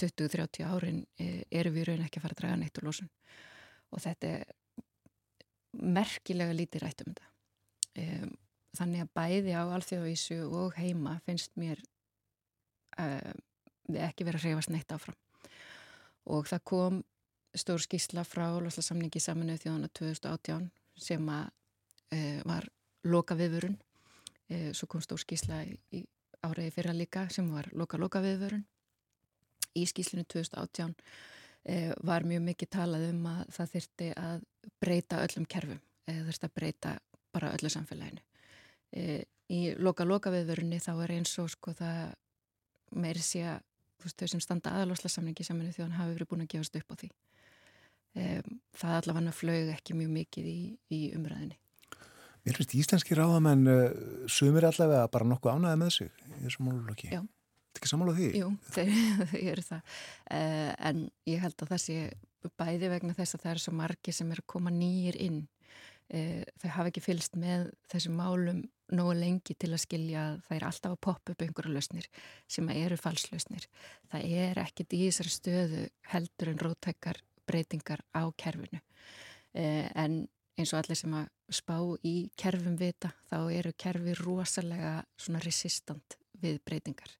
20-30 árin uh, eru við raun ekki að fara að draga neitt úr lósun og þetta er merkilega lítið rætt um þetta. Um, þannig að bæði á alþjóðavísu og heima finnst mér uh, ekki verið að reyfast neitt áfram og það kom stór skísla frá loslarsamningi saminuð þjóðana 2018 sem að uh, var loka viðvörun svo kom stór skísla í, áriði fyrra líka sem var loka loka viðvörun í skíslinu 2018 uh, var mjög mikið talað um að það þurfti að breyta öllum kerfum eða þurfti að breyta bara öllu samfélaginu. Í loka loka viðvörunni þá er eins og sko það meiri sé að þau sem standa aðaloslarsamningi saminuð þjóðan hafi verið búin að gefast upp á því. Það allavega flög ekki mjög mikið í, í umræðinni. Mér finnst íslenski ráðamenn uh, sumir allavega bara nokkuð ánaði með sig í þessum málulokki. Já. Þetta er ekki sammála því? Jú, þeir, (laughs) eru það. Uh, en ég held að það sé bæði vegna þess að það eru svo margi sem eru að koma nýjir inn. Uh, þau hafa ekki fylst með þessum málum nógu lengi til að skilja að það er alltaf að poppa upp einhverju lausnir sem eru falslausnir. Það er ekkit í þessari stöðu heldur en rótækar breytingar á kerfinu eh, en eins og allir sem að spá í kerfum vita þá eru kerfi rosalega svona resistant við breytingar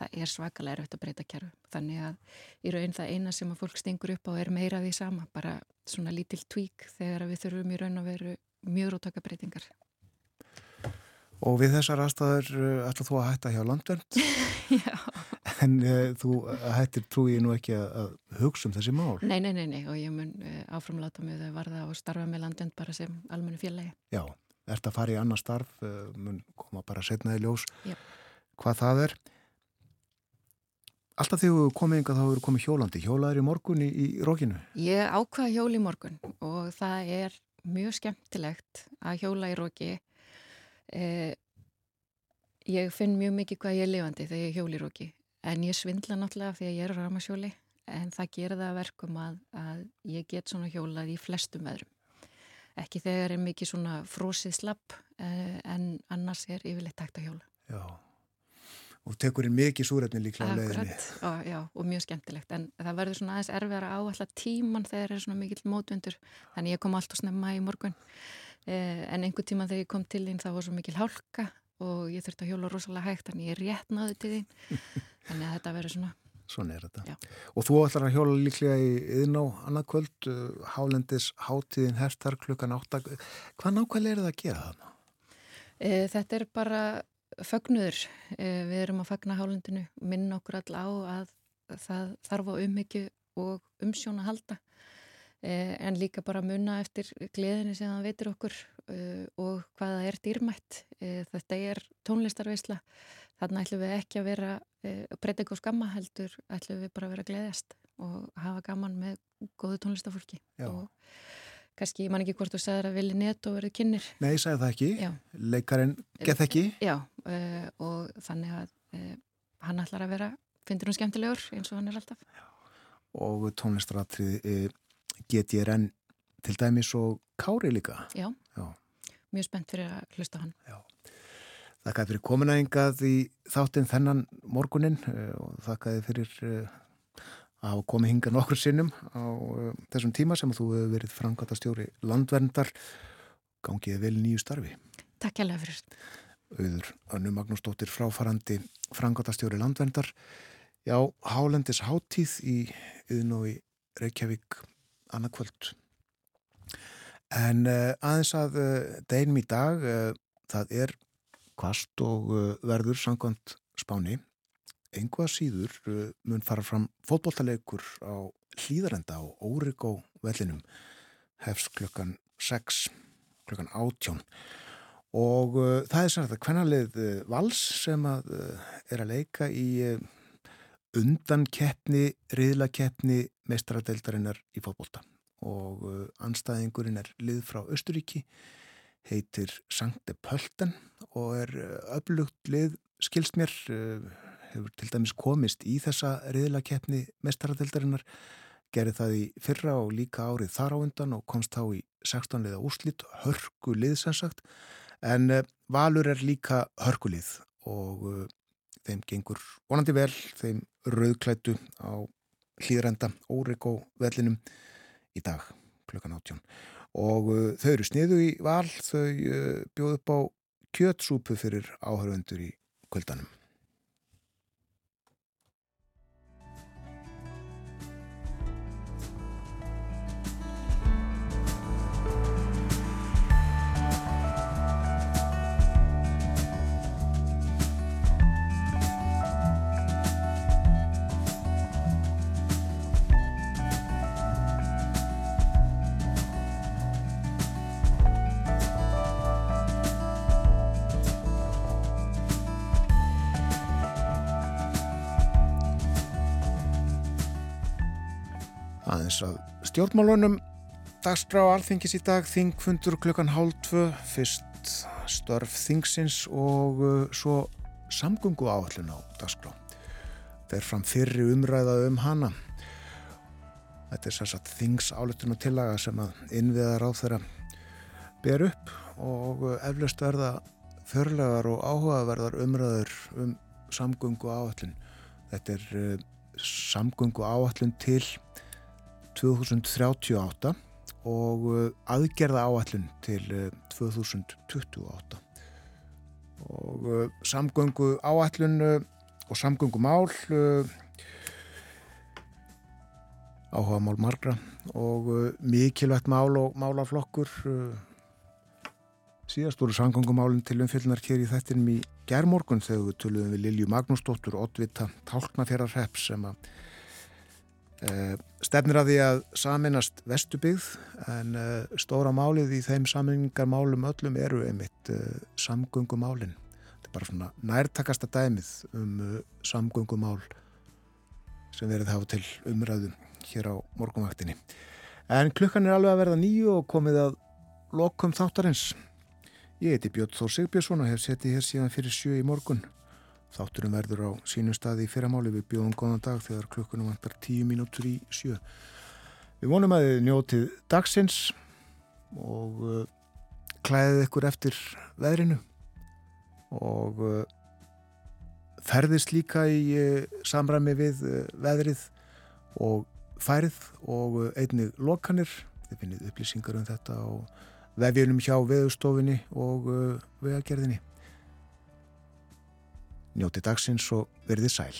það er svakalega erfitt að breyta kerfum þannig að í raun það eina sem að fólk stengur upp á er meira því sama bara svona lítill tvík þegar við þurfum í raun að veru mjög rótaka breytingar Og við þessar aðstæður eh, ætla þú að hætta hjá landvernd? (laughs) Já. En uh, þú hættir trúið nú ekki að, að hugsa um þessi mál? Nei, nei, nei, nei. og ég mun uh, áframláta mig þau varða og starfa með landvernd bara sem almennu félagi. Já, ert að fara í annar starf, uh, mun koma bara setnaði ljós Já. hvað það er. Alltaf þegar þú komið yngar þá eru komið hjólandi. Hjólaður í morgun í, í rókinu? Ég ákvaða hjól í morgun og það er mjög skemmtilegt að hjóla í róki Eh, ég finn mjög mikið hvað ég er lifandi þegar ég hjóli róki en ég svindla náttúrulega því að ég er á ramasjóli en það gerir það verkum að, að ég get svona hjólað í flestum veðrum. Ekki þegar er mikið svona frósið slapp eh, en annars er yfirleitt takt að hjóla. Já, og tekur inn mikið súrætni líklega leðinni. Akkurat, og, já, og mjög skemmtilegt en það verður svona aðeins erfiðar á alltaf tíman þegar er svona mikill mótvendur þannig ég kom alltaf snemma í morgun Eh, en einhver tíma þegar ég kom til þín það var svo mikil hálka og ég þurfti að hjóla rosalega hægt þannig ég rétt náði til þín. (laughs) Þannig að þetta verður svona. Svona er þetta. Já. Og þú ætlar að hjóla líklega í yðin á annað kvöld uh, Hálendis hátíðin hertar klukkan átta. Hvað nákvæmlega er það að gera þarna? E, þetta er bara fögnuður. E, við erum að fagna Hálendinu minn okkur all á að það þarf á umhyggju og umsjón að halda. Eh, en líka bara munna eftir gleðinu sem það veitir okkur og hvaða er dýrmætt? Uh, þetta er tónlistarveisla. Þannig ætlum við ekki að vera uh, breyta eitthvað skamma heldur ætlum við bara að vera gleðjast og hafa gaman með góðu tónlistafólki Já. og kannski, ég man ekki hvort þú sagðið að vilja net og verið kynir Nei, ég sagði það ekki, Já. leikarinn gett ekki. Já, og þannig að hann ætlar að vera finnir hún skemmtilegur eins og hann er alltaf. Já. og tónlistaratrið get ég renn til dæmis og Kári líka. Já, Já. mjög spennt fyrir að hlusta hann. Já. Þakkaði fyrir kominæðingað í þáttinn þennan morgunin eh, og þakkaði fyrir eh, að komið hinga nokkur sinnum á eh, þessum tíma sem þú hefur verið frangat að stjóri landverndar. Gangiði vel nýju starfi. Takk hjálpa fyrir. Auður Önnu Magnúsdóttir fráfarandi frangat að stjóri landverndar. Já, Hálendis háttíð í yðin og í Reykjavík annarkvöld. En uh, aðeins að uh, deginum í dag, uh, það er kvast og verður sangkvæmt spáni. Engvað síður mun fara fram fótbolltalegur á hlýðarenda á Órigó vellinum hefst klukkan 6, klukkan 18 og það er svona þetta kvennalið vals sem að er að leika í undan keppni, riðlakeppni meistaradeildarinnar í fótbolta og uh, anstæðingurinn er lið frá Östuríki, heitir Sankte Pölten og er uh, öflugt lið, skilst mér, uh, hefur til dæmis komist í þessa riðlakeppni meistaradeildarinnar gerði það í fyrra og líka árið þar á undan og komst þá í 16 liða úrslit, hörkulið sem sagt, en Valur er líka hörkulið og uh, þeim gengur vonandi vel, þeim rauðklættu á hlýðrenda Óriko vellinum í dag klukkan 18 og uh, þau eru sniðu í val, þau uh, bjóð upp á kjötsúpu fyrir áhörvendur í kvöldanum. Aðeins að stjórnmálunum. Dagskrá alþingis í dag þingfundur klukkan hálf tvö fyrst störf þingsins og uh, svo samgöngu áallun á dagskrá. Þeir fram fyrri umræða um hana. Þetta er sérsagt þings áallun og tillaga sem að innviðar á þeirra ber upp og uh, eflaust verða förlegar og áhugaverðar umræður um samgöngu áallun þetta er uh, samgöngu áallun til 2038 og uh, aðgerða áallun til 2028 uh, og uh, samgöngu áallun og samgöngu mál áhuga mál margra og mikilvægt mál og málaflokkur síðast voru samgöngumálinn til umfylgnar hér í þettinum í gerðmorgun þegar við töluðum við Lilju Magnúsdóttur Ottvita Tálknafjara sem að Uh, stefnir að því að saminast vestubyggð en uh, stóra málið í þeim saminningarmálum öllum eru einmitt uh, samgöngumálin. Þetta er bara svona nærtakasta dæmið um samgöngumál sem verið hafa til umræðum hér á morgunvaktinni. En klukkan er alveg að verða nýju og komið að lokum þáttarins. Ég heiti Björn Þór Sigbjörnsson og hef settið hér síðan fyrir sjö í morgun Þátturum verður á sínum staði í fyrramáli við bjóðum góðan dag þegar klukkunum vantar tíu mínútur í sjö. Við vonum að þið njótið dagsins og uh, klæðið ykkur eftir veðrinu og uh, ferðist líka í uh, samræmi við veðrið og færið og einnig lokanir. Þið finnið upplýsingar um þetta á vefjunum hjá veðustofinni og vegagerðinni. Njóti dagsins og verðið sæl.